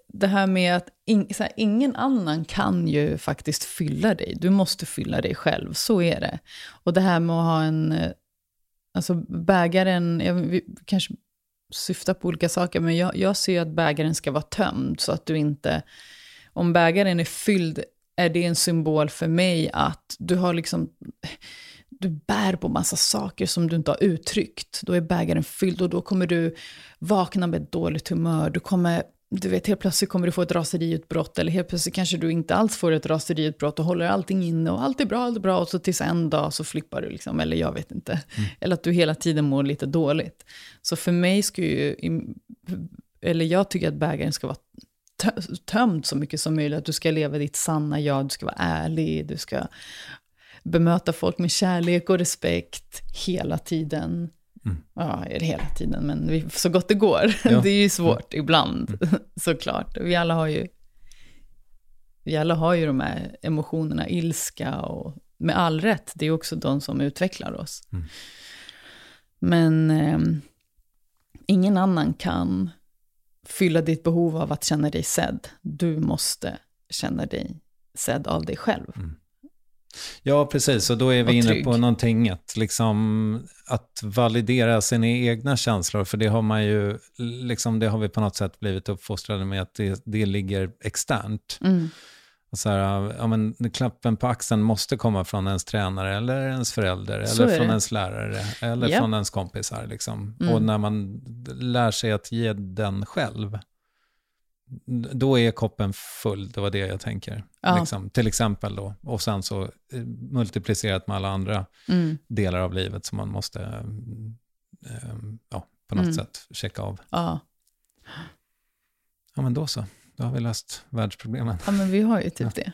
det här med att in, här, ingen annan kan ju faktiskt fylla dig. Du måste fylla dig själv, så är det. Och det här med att ha en... Eh, alltså bägaren, jag kanske syftar på olika saker, men jag, jag ser att bägaren ska vara tömd, så att du inte... Om bägaren är fylld är det en symbol för mig att du har liksom... Du bär på massa saker som du inte har uttryckt. Då är bägaren fylld och då kommer du vakna med ett dåligt humör. Du kommer du vet, helt plötsligt kommer du få ett raseriutbrott eller helt plötsligt kanske du inte alls får ett raseriutbrott och håller allting inne och allt är bra, allt är bra och så tills en dag så flippar du liksom, eller jag vet inte. Mm. Eller att du hela tiden mår lite dåligt. Så för mig ska ju, eller jag tycker att bägaren ska vara tömd så mycket som möjligt, att du ska leva ditt sanna jag, du ska vara ärlig, du ska bemöta folk med kärlek och respekt hela tiden. Mm. Ja, hela tiden, men så gott det går. Ja. Det är ju svårt ibland, mm. såklart. Vi alla har ju vi alla har ju de här emotionerna, ilska och med all rätt, det är också de som utvecklar oss. Mm. Men eh, ingen annan kan fylla ditt behov av att känna dig sedd. Du måste känna dig sedd av dig själv. Mm. Ja, precis. Och då är vi inne på någonting att, liksom, att validera sina egna känslor. För det har man ju, liksom, det har vi på något sätt blivit uppfostrade med att det, det ligger externt. Mm. Och så här, ja, men, klappen på axeln måste komma från ens tränare eller ens förälder så eller från det. ens lärare eller yep. från ens kompisar. Liksom. Mm. Och när man lär sig att ge den själv, då är koppen full, det var det jag tänker. Ja. Liksom, till exempel då. Och sen så eh, multiplicerat med alla andra mm. delar av livet som man måste eh, ja, på något mm. sätt checka av. Ja. ja, men då så. då har vi löst världsproblemen. Ja, men vi har ju typ det.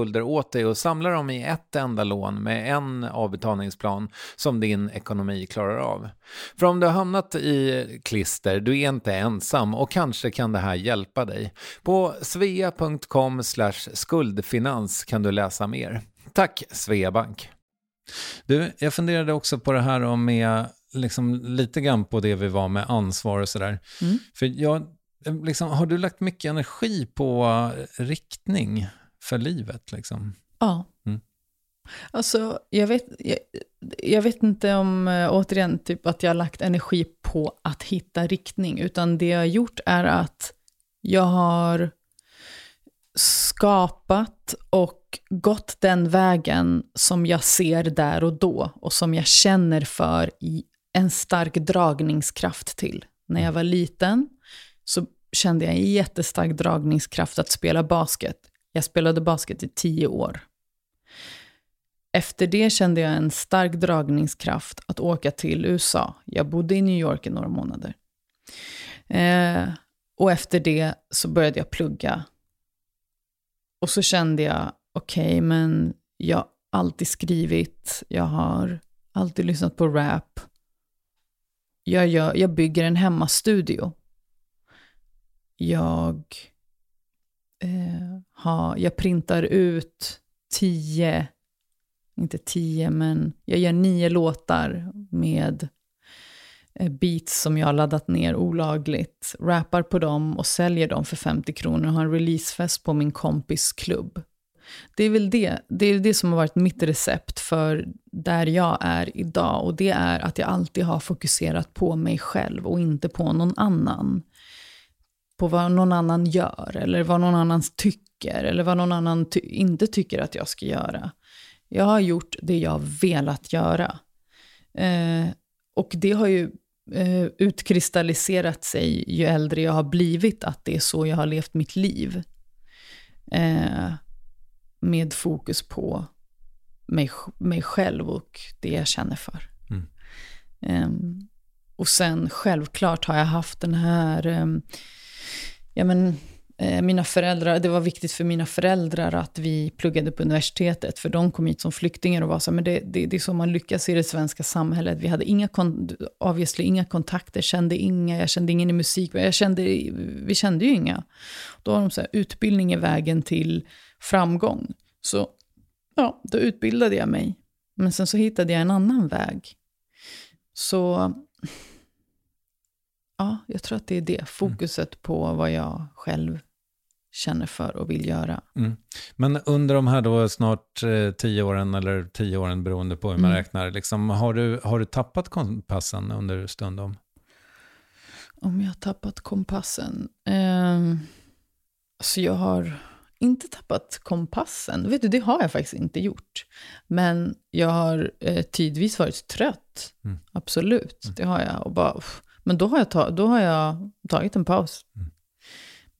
skulder åt dig och samla dem i ett enda lån med en avbetalningsplan som din ekonomi klarar av. För om du har hamnat i klister, du är inte ensam och kanske kan det här hjälpa dig. På svea.com skuldfinans kan du läsa mer. Tack Sveabank! Du, jag funderade också på det här om med liksom lite grann på det vi var med ansvar och sådär. Mm. För jag, liksom, har du lagt mycket energi på riktning? För livet. Liksom. Ja. Mm. Alltså, jag vet, jag, jag, vet inte om, äh, återigen, typ att jag har lagt energi på att hitta riktning, utan det jag har gjort är att jag har skapat och gått den vägen som jag ser där och då och som jag känner för i en stark dragningskraft till. När jag var liten så kände jag en jättestark dragningskraft att spela basket. Jag spelade basket i tio år. Efter det kände jag en stark dragningskraft att åka till USA. Jag bodde i New York i några månader. Eh, och efter det så började jag plugga. Och så kände jag, okej, okay, men jag har alltid skrivit, jag har alltid lyssnat på rap. Jag, gör, jag bygger en hemmastudio. Jag eh, ha, jag printar ut tio, inte tio, men jag gör nio låtar med eh, beats som jag har laddat ner olagligt, rappar på dem och säljer dem för 50 kronor och har en releasefest på min kompis klubb. Det är väl det, det, är det som har varit mitt recept för där jag är idag och det är att jag alltid har fokuserat på mig själv och inte på någon annan på vad någon annan gör eller vad någon annan tycker eller vad någon annan ty inte tycker att jag ska göra. Jag har gjort det jag velat göra. Eh, och det har ju eh, utkristalliserat sig ju äldre jag har blivit, att det är så jag har levt mitt liv. Eh, med fokus på mig, mig själv och det jag känner för. Mm. Ehm, och sen självklart har jag haft den här ehm, ja men, eh, mina föräldrar, det var viktigt för mina föräldrar att vi pluggade på universitetet, för de kom hit som flyktingar och var så men det, det, det är så man lyckas i det svenska samhället. Vi hade inga, obviously, inga kontakter, kände inga, jag kände ingen i musik, jag kände, vi kände ju inga. Då var de så här, utbildning är vägen till framgång. Så ja, då utbildade jag mig. Men sen så hittade jag en annan väg. Så Ja, jag tror att det är det. Fokuset mm. på vad jag själv känner för och vill göra. Mm. Men under de här då snart eh, tio åren, eller tio åren beroende på hur man mm. räknar, liksom, har, du, har du tappat kompassen under stundom? Om jag har tappat kompassen? Eh, alltså jag har inte tappat kompassen. Vet du, det har jag faktiskt inte gjort. Men jag har eh, tidvis varit trött. Mm. Absolut, mm. det har jag. Och bara, uff, men då har jag, ta, då har jag tagit en paus. Mm.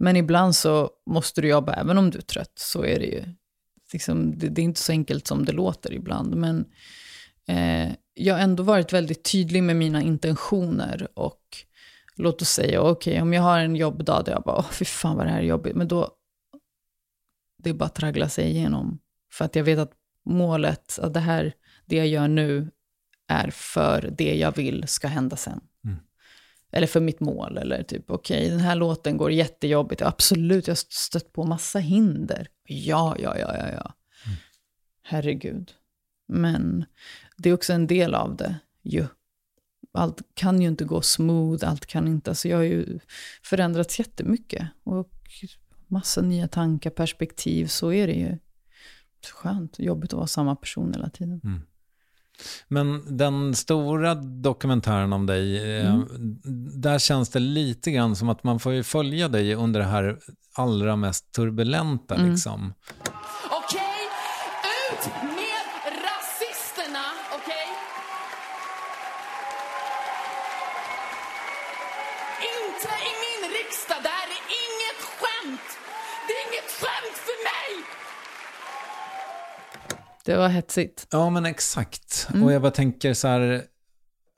Men ibland så måste du jobba, även om du är trött, så är det ju. Liksom, det, det, är inte så enkelt som det låter ibland. Men eh, jag har ändå varit väldigt tydlig med mina intentioner. Och låt oss säga, okej, okay, om jag har en jobbdag där jag bara, åh, fy fan vad det här är jobbigt. Men då, det är bara att traggla sig igenom. För att jag vet att målet, att det här, det jag gör nu, är för det jag vill ska hända sen. Eller för mitt mål. Eller typ, okej, okay, den här låten går jättejobbigt. Absolut, jag har stött på massa hinder. Ja, ja, ja, ja, ja. Mm. Herregud. Men det är också en del av det ju. Allt kan ju inte gå smooth, allt kan inte... Alltså jag har ju förändrats jättemycket. Och massa nya tankar, perspektiv, så är det ju. Skönt, jobbigt att vara samma person hela tiden. Mm. Men den stora dokumentären om dig, eh, mm. där känns det lite grann som att man får ju följa dig under det här allra mest turbulenta. Mm. Liksom. Okej, ut med rasisterna, okej? Inte Det var hetsigt. Ja, men exakt. Mm. Och jag bara tänker så här,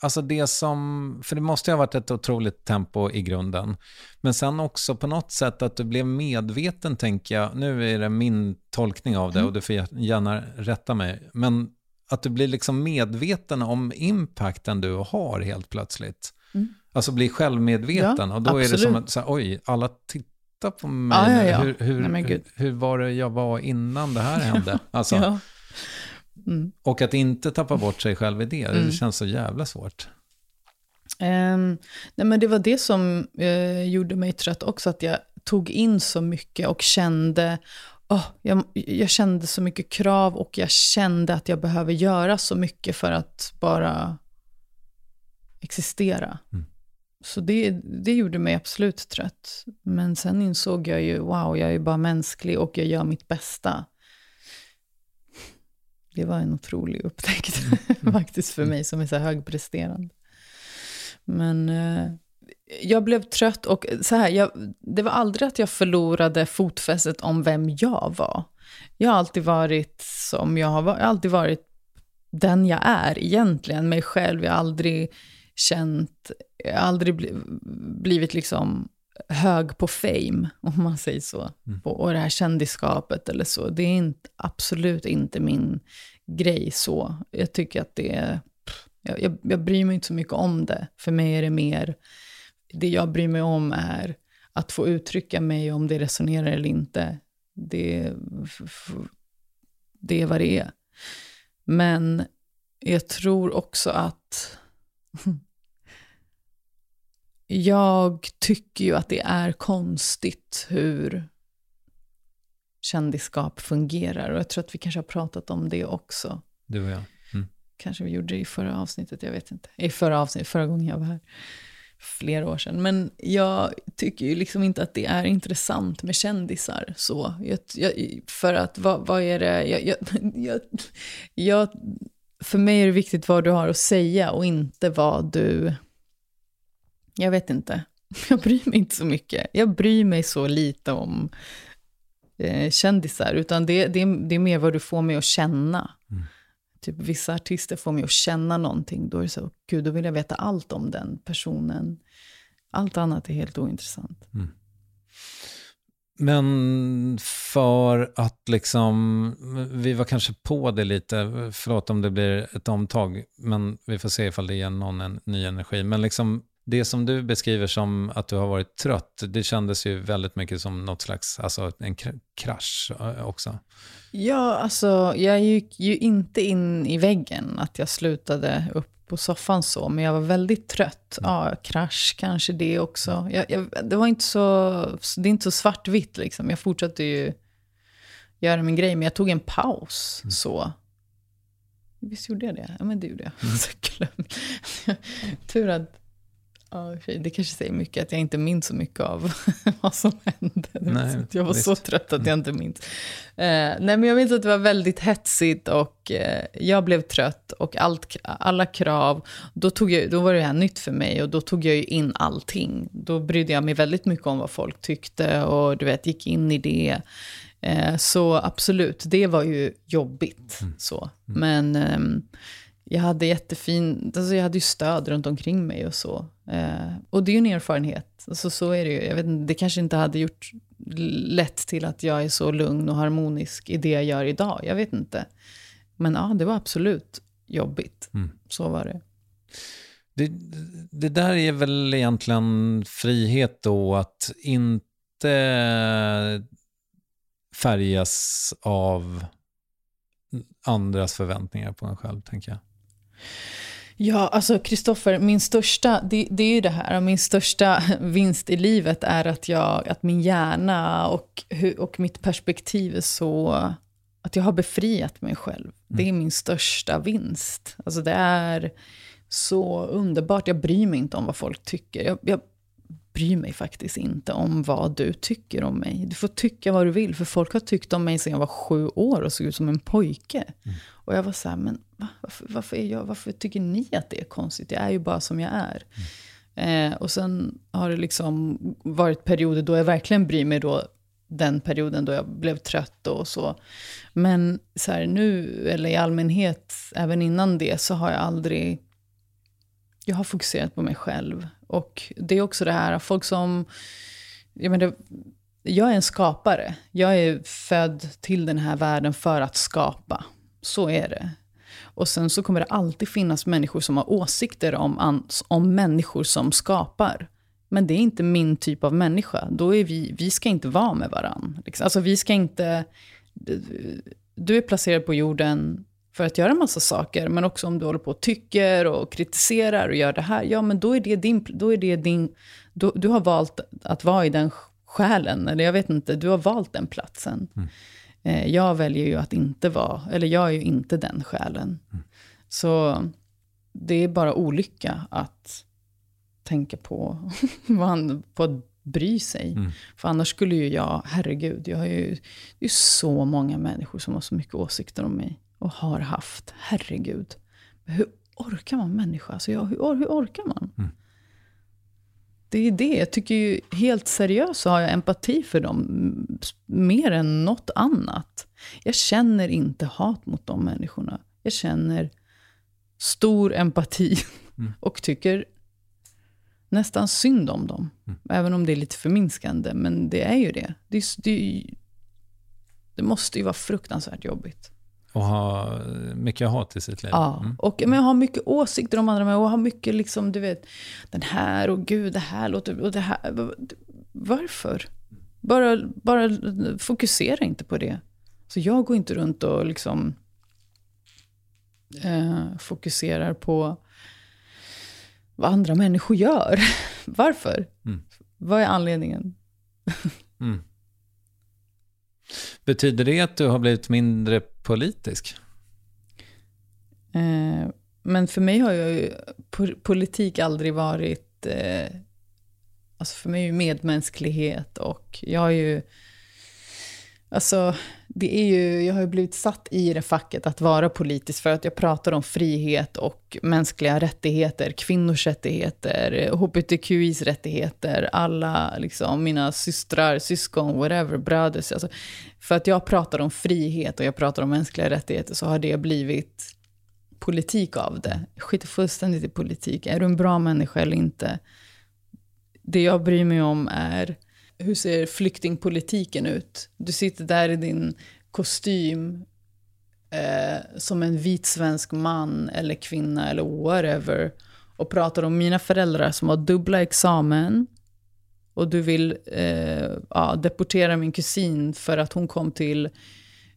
alltså det som, för det måste ju ha varit ett otroligt tempo i grunden. Men sen också på något sätt att du blev medveten, tänker jag, nu är det min tolkning av det mm. och du får gärna rätta mig, men att du blir liksom medveten om impacten du har helt plötsligt. Mm. Alltså bli självmedveten ja, och då absolut. är det som att, så här, oj, alla tittar på mig. Ja, ja. Hur, hur, Nej, hur, var det jag var innan det här hände? Alltså, Mm. Och att inte tappa bort sig själv i det, mm. det känns så jävla svårt. Um, nej men det var det som uh, gjorde mig trött också, att jag tog in så mycket och kände, oh, jag, jag, kände så mycket krav och jag kände att jag behöver göra så mycket för att bara existera. Mm. Så det, det gjorde mig absolut trött. Men sen insåg jag ju, wow, jag är bara mänsklig och jag gör mitt bästa det var en otrolig upptäckt mm. faktiskt för mig som är så högpresterande. Men eh, jag blev trött och så här, jag, det var aldrig att jag förlorade fotfästet om vem jag var. Jag har alltid varit som jag har varit, jag har alltid varit den jag är egentligen, mig själv. Jag har aldrig känt, jag har aldrig blivit liksom hög på fame, om man säger så. Mm. och det här kändisskapet eller så. Det är inte, absolut inte min grej så. Jag tycker att det är... Jag, jag, jag bryr mig inte så mycket om det. För mig är det mer... Det jag bryr mig om är att få uttrycka mig om det resonerar eller inte. Det, det är vad det är. Men jag tror också att jag tycker ju att det är konstigt hur kändisskap fungerar. Och jag tror att vi kanske har pratat om det också. Du och jag. Mm. Kanske vi gjorde det i förra avsnittet, jag vet inte. I förra avsnittet, förra gången jag var här. Flera år sedan. Men jag tycker ju liksom inte att det är intressant med kändisar. Så. Jag, jag, för att, vad, vad är det, jag, jag, för mig är det viktigt vad du har att säga och inte vad du jag vet inte. Jag bryr mig inte så mycket. Jag bryr mig så lite om eh, kändisar, utan det, det, det är mer vad du får mig att känna. Mm. Typ vissa artister får mig att känna någonting, då är det så, gud, då vill jag veta allt om den personen. Allt annat är helt ointressant. Mm. Men för att liksom, vi var kanske på det lite, förlåt om det blir ett omtag, men vi får se ifall det ger någon en ny energi. Men liksom det som du beskriver som att du har varit trött, det kändes ju väldigt mycket som något slags, alltså en krasch eh, också. Ja, alltså jag gick ju inte in i väggen, att jag slutade upp på soffan så, men jag var väldigt trött. Mm. Ja, krasch kanske det också. Jag, jag, det var inte så, det är inte så svartvitt liksom. Jag fortsatte ju göra min grej, men jag tog en paus mm. så. Visst gjorde jag det? Ja, men det gjorde jag. Mm. Tur att Ja, det kanske säger mycket att jag inte minns så mycket av vad som hände. Nej, jag var visst. så trött att jag inte minns. Eh, nej, men jag minns att det var väldigt hetsigt och eh, jag blev trött och allt, alla krav, då, tog jag, då var det här nytt för mig och då tog jag ju in allting. Då brydde jag mig väldigt mycket om vad folk tyckte och du vet, gick in i det. Eh, så absolut, det var ju jobbigt. Mm. Så. Mm. Men ehm, jag hade jättefin, alltså jag hade ju stöd runt omkring mig och så. Eh, och det är ju en erfarenhet. Alltså så är det ju. Jag vet inte, det kanske inte hade gjort lätt till att jag är så lugn och harmonisk i det jag gör idag. Jag vet inte. Men ja, det var absolut jobbigt. Mm. Så var det. det. det där är väl egentligen frihet då att inte färgas av andras förväntningar på en själv, tänker jag. Ja, alltså Kristoffer, min största, det, det, är ju det här, min största vinst i livet är att, jag, att min hjärna och, och mitt perspektiv är så, att jag har befriat mig själv. Det är mm. min största vinst. Alltså det är så underbart, jag bryr mig inte om vad folk tycker. Jag, jag bryr mig faktiskt inte om vad du tycker om mig. Du får tycka vad du vill, för folk har tyckt om mig sedan jag var sju år och såg ut som en pojke. Mm. Och jag var så här, men va? varför, varför, är jag, varför tycker ni att det är konstigt? Jag är ju bara som jag är. Mm. Eh, och sen har det liksom varit perioder då jag verkligen bryr mig då, den perioden då jag blev trött och så. Men så här, nu, eller i allmänhet, även innan det, så har jag aldrig... Jag har fokuserat på mig själv. Och det är också det här, folk som... Jag, menar, jag är en skapare. Jag är född till den här världen för att skapa. Så är det. Och sen så kommer det alltid finnas människor som har åsikter om, om människor som skapar. Men det är inte min typ av människa. Då är vi, vi ska inte vara med varandra. Liksom. Alltså vi ska inte... Du är placerad på jorden för att göra massa saker. Men också om du håller på och tycker och kritiserar och gör det här. Ja, men då är det din... Då är det din då, du har valt att vara i den själen. Eller jag vet inte, du har valt den platsen. Mm. Eh, jag väljer ju att inte vara, eller jag är ju inte den själen. Mm. Så det är bara olycka att tänka på, på att bry sig. Mm. För annars skulle ju jag, herregud, jag har ju, det är så många människor som har så mycket åsikter om mig. Och har haft, herregud. Hur orkar man människa? Alltså jag, hur, hur orkar man? Mm. Det är det. Jag tycker ju helt seriöst så har jag empati för dem mer än något annat. Jag känner inte hat mot de människorna. Jag känner stor empati mm. och tycker nästan synd om dem. Mm. Även om det är lite förminskande, men det är ju det. Det, det, det måste ju vara fruktansvärt jobbigt. Och ha mycket hat i sitt liv. Ja, mm. och men ha mycket åsikter om andra och ha mycket liksom, du vet, den här och gud, det här låter, och det här. Varför? Bara, bara fokusera inte på det. Så jag går inte runt och liksom eh, fokuserar på vad andra människor gör. Varför? Mm. Vad är anledningen? mm. Betyder det att du har blivit mindre politisk? Eh, men för mig har ju politik aldrig varit... Eh, alltså för mig är ju medmänsklighet och jag har ju... Alltså, det är ju, jag har ju blivit satt i det facket att vara politisk för att jag pratar om frihet och mänskliga rättigheter, kvinnors rättigheter, hbtqis rättigheter, alla liksom, mina systrar, syskon, whatever, bröder. Alltså, för att jag pratar om frihet och jag pratar om mänskliga rättigheter så har det blivit politik av det. Jag skiter fullständigt i politik. Är du en bra människa eller inte? Det jag bryr mig om är hur ser flyktingpolitiken ut? Du sitter där i din kostym eh, som en vit svensk man eller kvinna eller whatever och pratar om mina föräldrar som har dubbla examen och du vill eh, ja, deportera min kusin för att hon kom till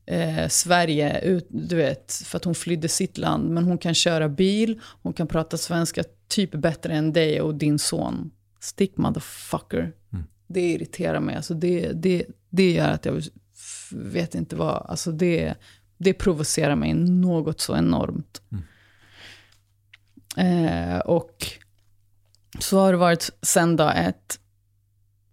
eh, Sverige, ut, du vet, för att hon flydde sitt land. Men hon kan köra bil, hon kan prata svenska typ bättre än dig och din son. Stick motherfucker. Mm. Det irriterar mig. Alltså det, det, det gör att jag vet inte vad... Alltså det, det provocerar mig något så enormt. Mm. Eh, och så har det varit sen dag ett.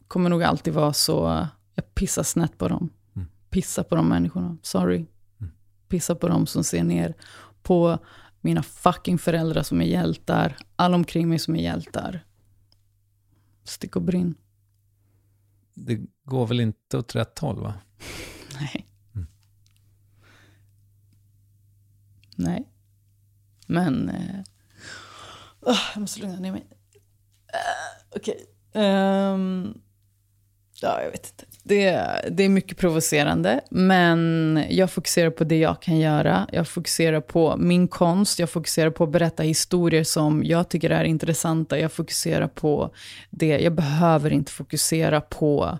Kommer nog alltid vara så. Jag pissar snett på dem. Mm. Pissar på de människorna. Sorry. Mm. Pissar på dem som ser ner på mina fucking föräldrar som är hjältar. Alla omkring mig som är hjältar. Stick och brinn det går väl inte åt rätt håll va? Nej. Mm. Nej. Men... Oh, jag måste lugna ner mig. Uh, Okej. Okay. Um, ja, jag vet inte. Det, det är mycket provocerande, men jag fokuserar på det jag kan göra. Jag fokuserar på min konst, jag fokuserar på att berätta historier som jag tycker är intressanta. Jag fokuserar på det. Jag behöver inte fokusera på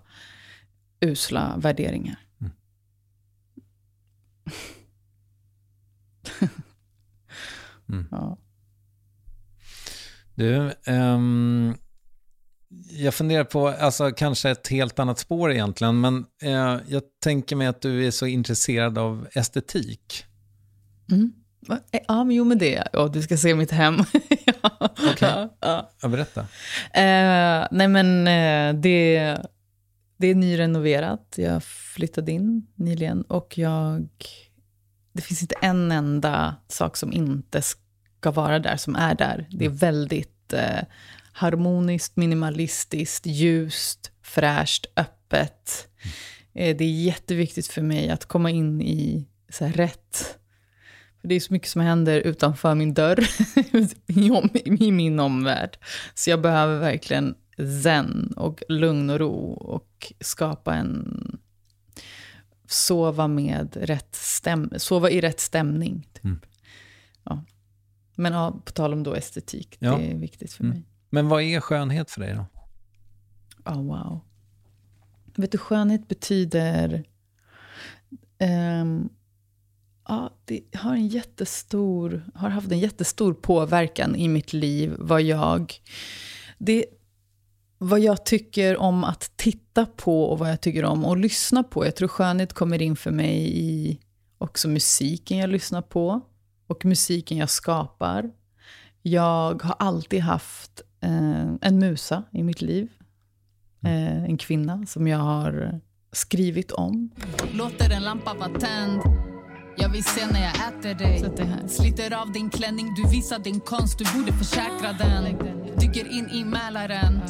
usla värderingar. Mm. Mm. Ja. Du, ehm, jag funderar på, alltså kanske ett helt annat spår egentligen, men eh, jag tänker mig att du är så intresserad av estetik. Mm. Eh, Ja, men jo men det. Ja, du ska se mitt hem. ja. Okej. ja. Ja, berätta. Eh, nej men eh, det, det är nyrenoverat. Jag flyttade in nyligen och jag... Det finns inte en enda sak som inte ska vara där som är där. Det är väldigt eh, harmoniskt, minimalistiskt, ljust, fräscht, öppet. Eh, det är jätteviktigt för mig att komma in i så här, rätt för det är så mycket som händer utanför min dörr, i min omvärld. Så jag behöver verkligen zen och lugn och ro och skapa en... Sova med rätt stäm, sova i rätt stämning. Typ. Mm. Ja. Men ja, på tal om då estetik, Ja. det är viktigt för Mm. mig. Men vad är skönhet för dig då? Oh, wow. Vet du, skönhet betyder... Um, ja, det har, en jättestor, har haft en jättestor påverkan i mitt liv. Vad jag, det, vad jag tycker om att titta på och vad jag tycker om att lyssna på. Jag tror skönhet kommer in för mig i också musiken jag lyssnar på och musiken jag skapar. Jag har alltid haft en musa i mitt liv. Eh, en kvinna som jag har skrivit om. Låter en lampa vara tänd. Jag vill se när jag äter dig. Sliter av din klänning, du visar din konst. Du borde försäkra den. Dyker in i Mälaren.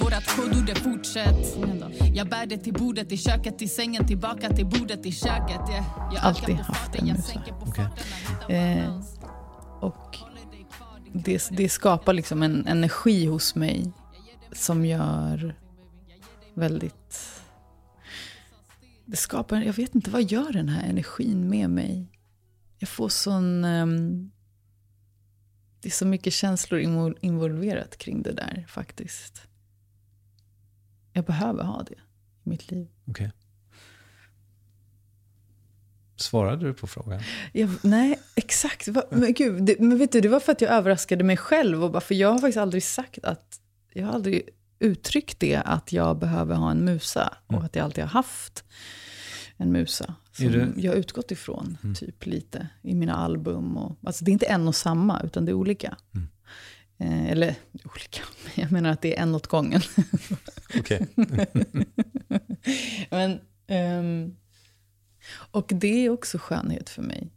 Vårat kodord är fortsätt. Jag bär det till bordet i köket, till sängen Tillbaka till bordet i köket. Yeah. Jag Alltid haft en jag musa. hittar Eh, och det, det skapar liksom en energi hos mig som gör väldigt... Det skapar, jag vet inte, vad gör den här energin med mig? Jag får sån... Um, det är så mycket känslor involverat kring det där faktiskt. Jag behöver ha det i mitt liv. Okay. Svarade du på frågan? Jag, nej, exakt. Men, gud, det, men vet du, det var för att jag överraskade mig själv. Och bara, för jag har faktiskt aldrig sagt att... Jag har aldrig uttryckt det att jag behöver ha en musa. Och att jag alltid har haft en musa. Som du- jag har utgått ifrån, typ lite, i mina album. Och, alltså, det är inte en och samma, utan det är olika. Eh, eller olika, jag menar att det är en åt gången. Okej. Men, ehm, och det är också skönhet för mig.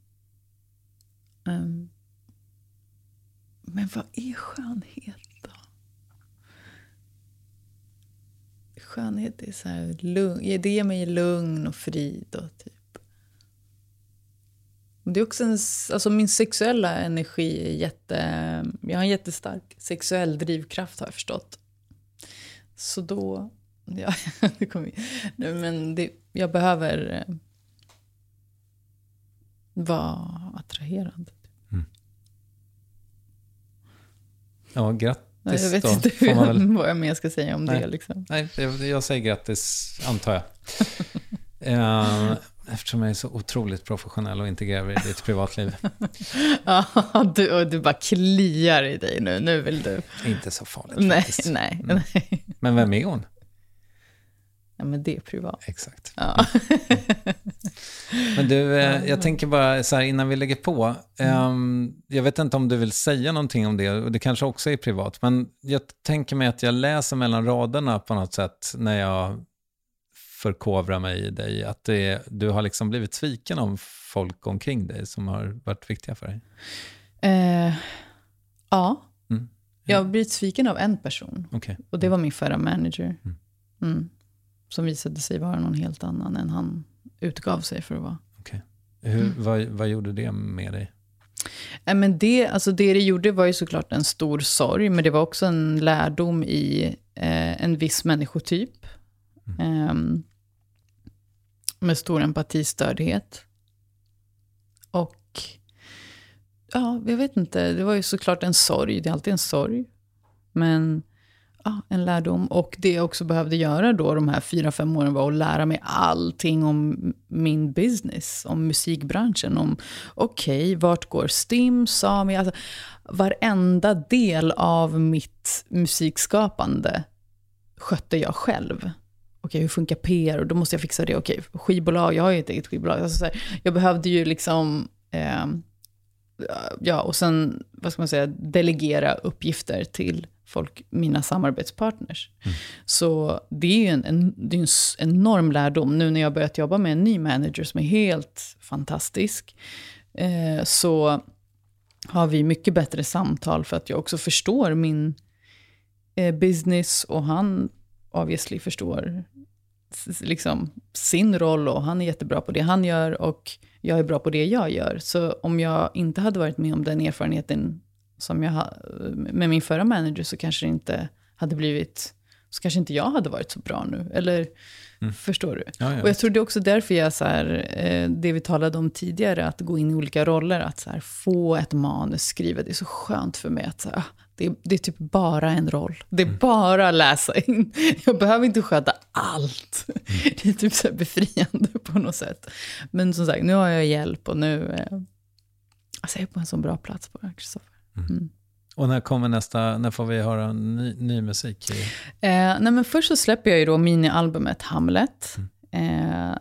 Um, men vad är skönhet då? Skönhet är så här, lugn, det ger mig lugn och frid typ. och typ. Det är också en, alltså min sexuella energi är jätte... Jag har en jättestark sexuell drivkraft har jag förstått. Så då... Ja, det kommer, men det, jag behöver eh, vara attraherad. Ja, grattis jag vet då. inte man väl... vad jag mer ska säga om Nej. det. Liksom. Nej, jag, jag säger grattis, antar jag. Eh, eftersom jag är så otroligt professionell och inte gräver i ditt privatliv. Ja, du, och du bara kliar i dig nu. Nu vill du. Inte så farligt Nej, faktiskt. nej, Mm. nej. Men vem är hon? Ja, men det är privat. Exakt. Ja. Men du, eh, jag tänker bara så här innan vi lägger på. ehm, jag vet inte om du vill säga någonting om det, och det kanske också är privat, men jag tänker mig att jag läser mellan raderna på något sätt när jag förkovrar mig i dig, att det, du har liksom blivit sviken om folk omkring dig som har varit viktiga för dig. Eh, ja. Mm. Jag har blivit sviken av en person. Okej. Och det var min förra manager. Mm. Mm. Som visade sig vara någon helt annan än han utgav sig för att vara. Hur, Mm. vad, vad gjorde det med dig? Nej, men det, alltså det det gjorde var ju såklart en stor sorg, men det var också en lärdom i eh, en viss människotyp. Ehm, med stor empatistördhet. Och ja, jag vet inte, det var ju såklart en sorg. Det är alltid en sorg. Men en lärdom. Och det jag också behövde göra då de här fyra, fem åren var att lära mig allting om min business, om musikbranschen. Om okej, okay, vart går STIM, Sami, alltså varenda del av mitt musikskapande skötte jag själv. Okej, okay, hur funkar PR? Och då måste jag fixa det. Okej, okay, skivbolag, jag har ju ett eget skivbolag. Alltså här, jag behövde ju liksom eh, ja, och sen, vad ska man säga, delegera uppgifter till folk, mina samarbetspartners. Mm. Så det är ju en, en, det är en enorm lärdom. Nu när jag börjat jobba med en ny manager som är helt fantastisk, eh, så har vi mycket bättre samtal för att jag också förstår min eh, business och han obviously förstår liksom, sin roll och han är jättebra på det han gör och jag är bra på det jag gör. Så om jag inte hade varit med om den erfarenheten som jag med min förra manager så kanske det inte hade blivit, så kanske inte jag hade varit så bra nu. Eller mm. förstår du? Ja, ja, och jag tror det är också därför jag, så här, eh, det vi talade om tidigare, att gå in i olika roller, att så här, få ett manus skrivet, det är så skönt för mig att så här, det är, det är, typ bara en roll. Det är mm. bara läsa in. Jag behöver inte sköta allt. Mm. Det är typ så befriande på något sätt. Men som sagt, nu har jag hjälp och nu... Eh, alltså jag är på en så bra plats på Microsoft. Mm. mm. Och när kommer nästa, när får vi höra ny, ny musik? Eh, nej men först så släpper jag ju då minialbumet Hamlet. Mm. Eh,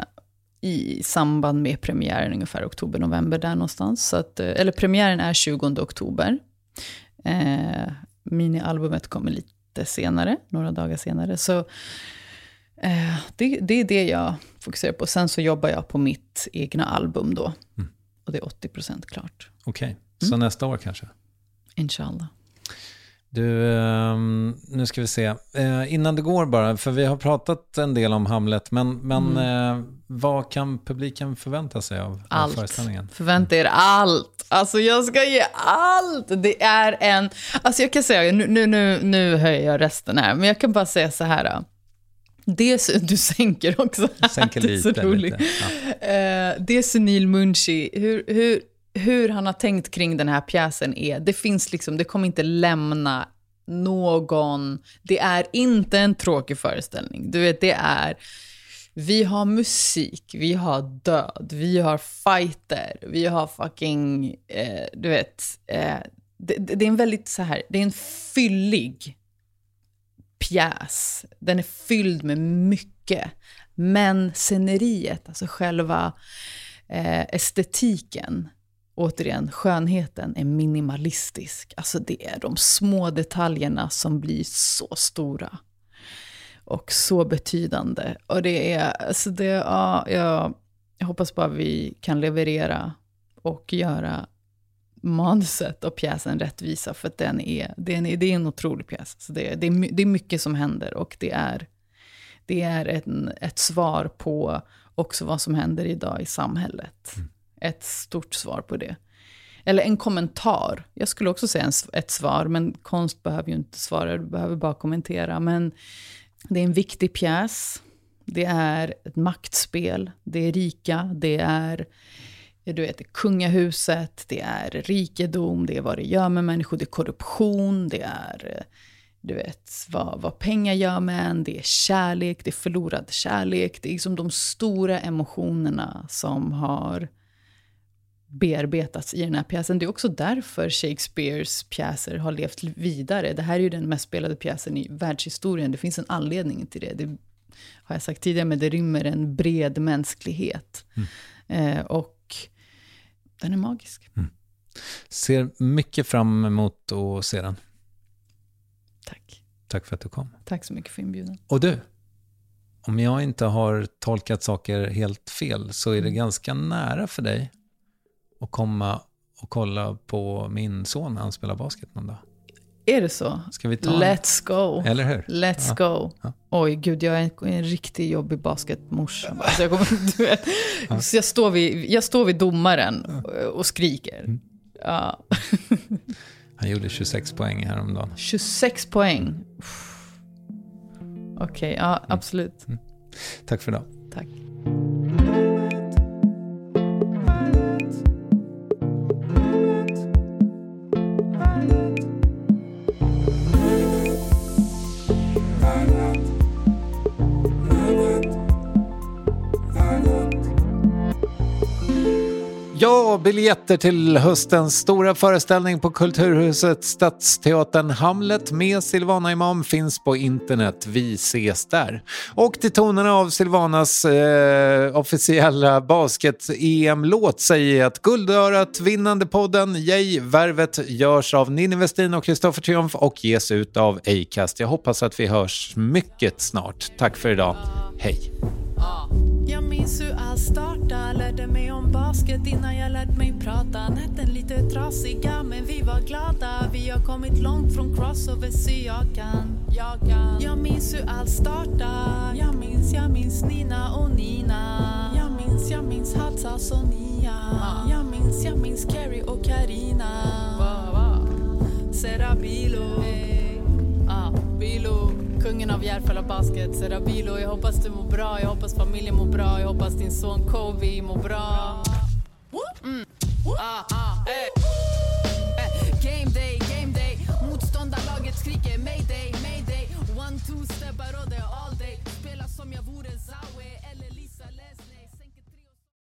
I samband med premiären, ungefär oktober-november där någonstans. Så att, eh, eller premiären är 20 oktober. Eh, minialbumet kommer lite senare, några dagar senare. Så eh, det, det, är det jag fokuserar på. Sen så jobbar jag på mitt egna album då. Mm. Och det är 80% klart. Okej, okay. så mm. nästa år kanske? Inshallah. Du, ehm, nu ska vi se. Eh, innan det går bara, för vi har pratat en del om Hamlet, men, men mm. Eh, vad kan publiken förvänta sig av allt. föreställningen? Förvänta er allt. Alltså jag ska ge allt. Det är en, alltså jag kan säga, nu, nu, nu, nu höjer jag rösten här, men jag kan bara säga så här. Det, du sänker också. Sänker lite. Det är så roligt. Lite, ja. Eh, det är Sunil Munshi. Hur, hur, hur han har tänkt kring den här pjäsen är, det finns liksom, det kommer inte lämna någon, det är inte en tråkig föreställning. Du vet, det är, vi har musik, vi har död, vi har fighter, vi har fucking, eh, du vet, eh, det, det, är en väldigt så här, det är en fyllig pjäs. Den är fylld med mycket. Men sceneriet, alltså själva eh, estetiken, återigen, skönheten är minimalistisk. Alltså det är de små detaljerna som blir så stora. Och så betydande. Och det är, alltså det, ja, jag, jag hoppas bara vi kan leverera och göra manuset och pjäsen rättvisa. För att den är, den är, det är en otrolig pjäs. Så det, det, är, det är mycket som händer och det är, det är en, ett svar på också vad som händer idag i samhället. Mm ett stort svar på det. Eller en kommentar. Jag skulle också säga en, ett svar, men konst behöver ju inte svara, du behöver bara kommentera. Men det är en viktig pjäs. Det är ett maktspel. Det är rika. Det är du vet, kungahuset. Det är rikedom. Det är vad det gör med människor. Det är korruption. Det är du vet, vad, vad pengar gör med en. Det är kärlek. Det är förlorad kärlek. Det är liksom de stora emotionerna som har bearbetats i den här pjäsen. Det är också därför Shakespeares pjäser har levt vidare. Det här är ju den mest spelade pjäsen i världshistorien. Det finns en anledning till det. Det har jag sagt tidigare, men det rymmer en bred mänsklighet. Mm. Eh, och den är magisk. Mm. Ser mycket fram emot att se den. Tack. Tack för att du kom. Tack så mycket för inbjudan. Och du, om jag inte har tolkat saker helt fel så är det mm. ganska nära för dig och komma och kolla på min son när han spelar basket någon dag. Är det så? Ska vi ta Let's go. Eller hur? Let's ja. go. Ja. Oj, gud, jag är en, en riktigt jobbig basketmorsa. Alltså jag, du vet, ja. så jag, står vid, jag står vid domaren och skriker. Mm. Ja. Han gjorde 26 poäng häromdagen. 26 poäng? Okej, okay, ja, absolut. Mm. Tack för idag. Tack. Biljetter till höstens stora föreställning på Kulturhuset Stadsteatern Hamlet med Silvana Imam finns på internet. Vi ses där. Och till tonerna av Silvanas eh, officiella basket-EM-låt säger jag att Guldörat, vinnande podden Yay, Värvet görs av Ninni Westin och Kristoffer Triumf och ges ut av Acast. Jag hoppas att vi hörs mycket snart. Tack för idag. Hej! Jag minns hur allt startade. Lärde mig om basket innan jag lärt mig prata. Nätten lite trasiga men vi var glada. Vi har kommit långt från crossover så jag kan Jag, kan. jag minns hur allt startade. Jag minns, jag minns Nina och Nina. Jag minns, jag minns Hatsas och Nia. Jag minns, jag minns Carrie och Karina. Serabilo hey. ah, Bilo Kungen av Järfälla Basket, Serabilo. Jag hoppas du mår bra, jag hoppas familjen mår bra, jag hoppas din son Kovi mår bra. Mm. Ah, ah.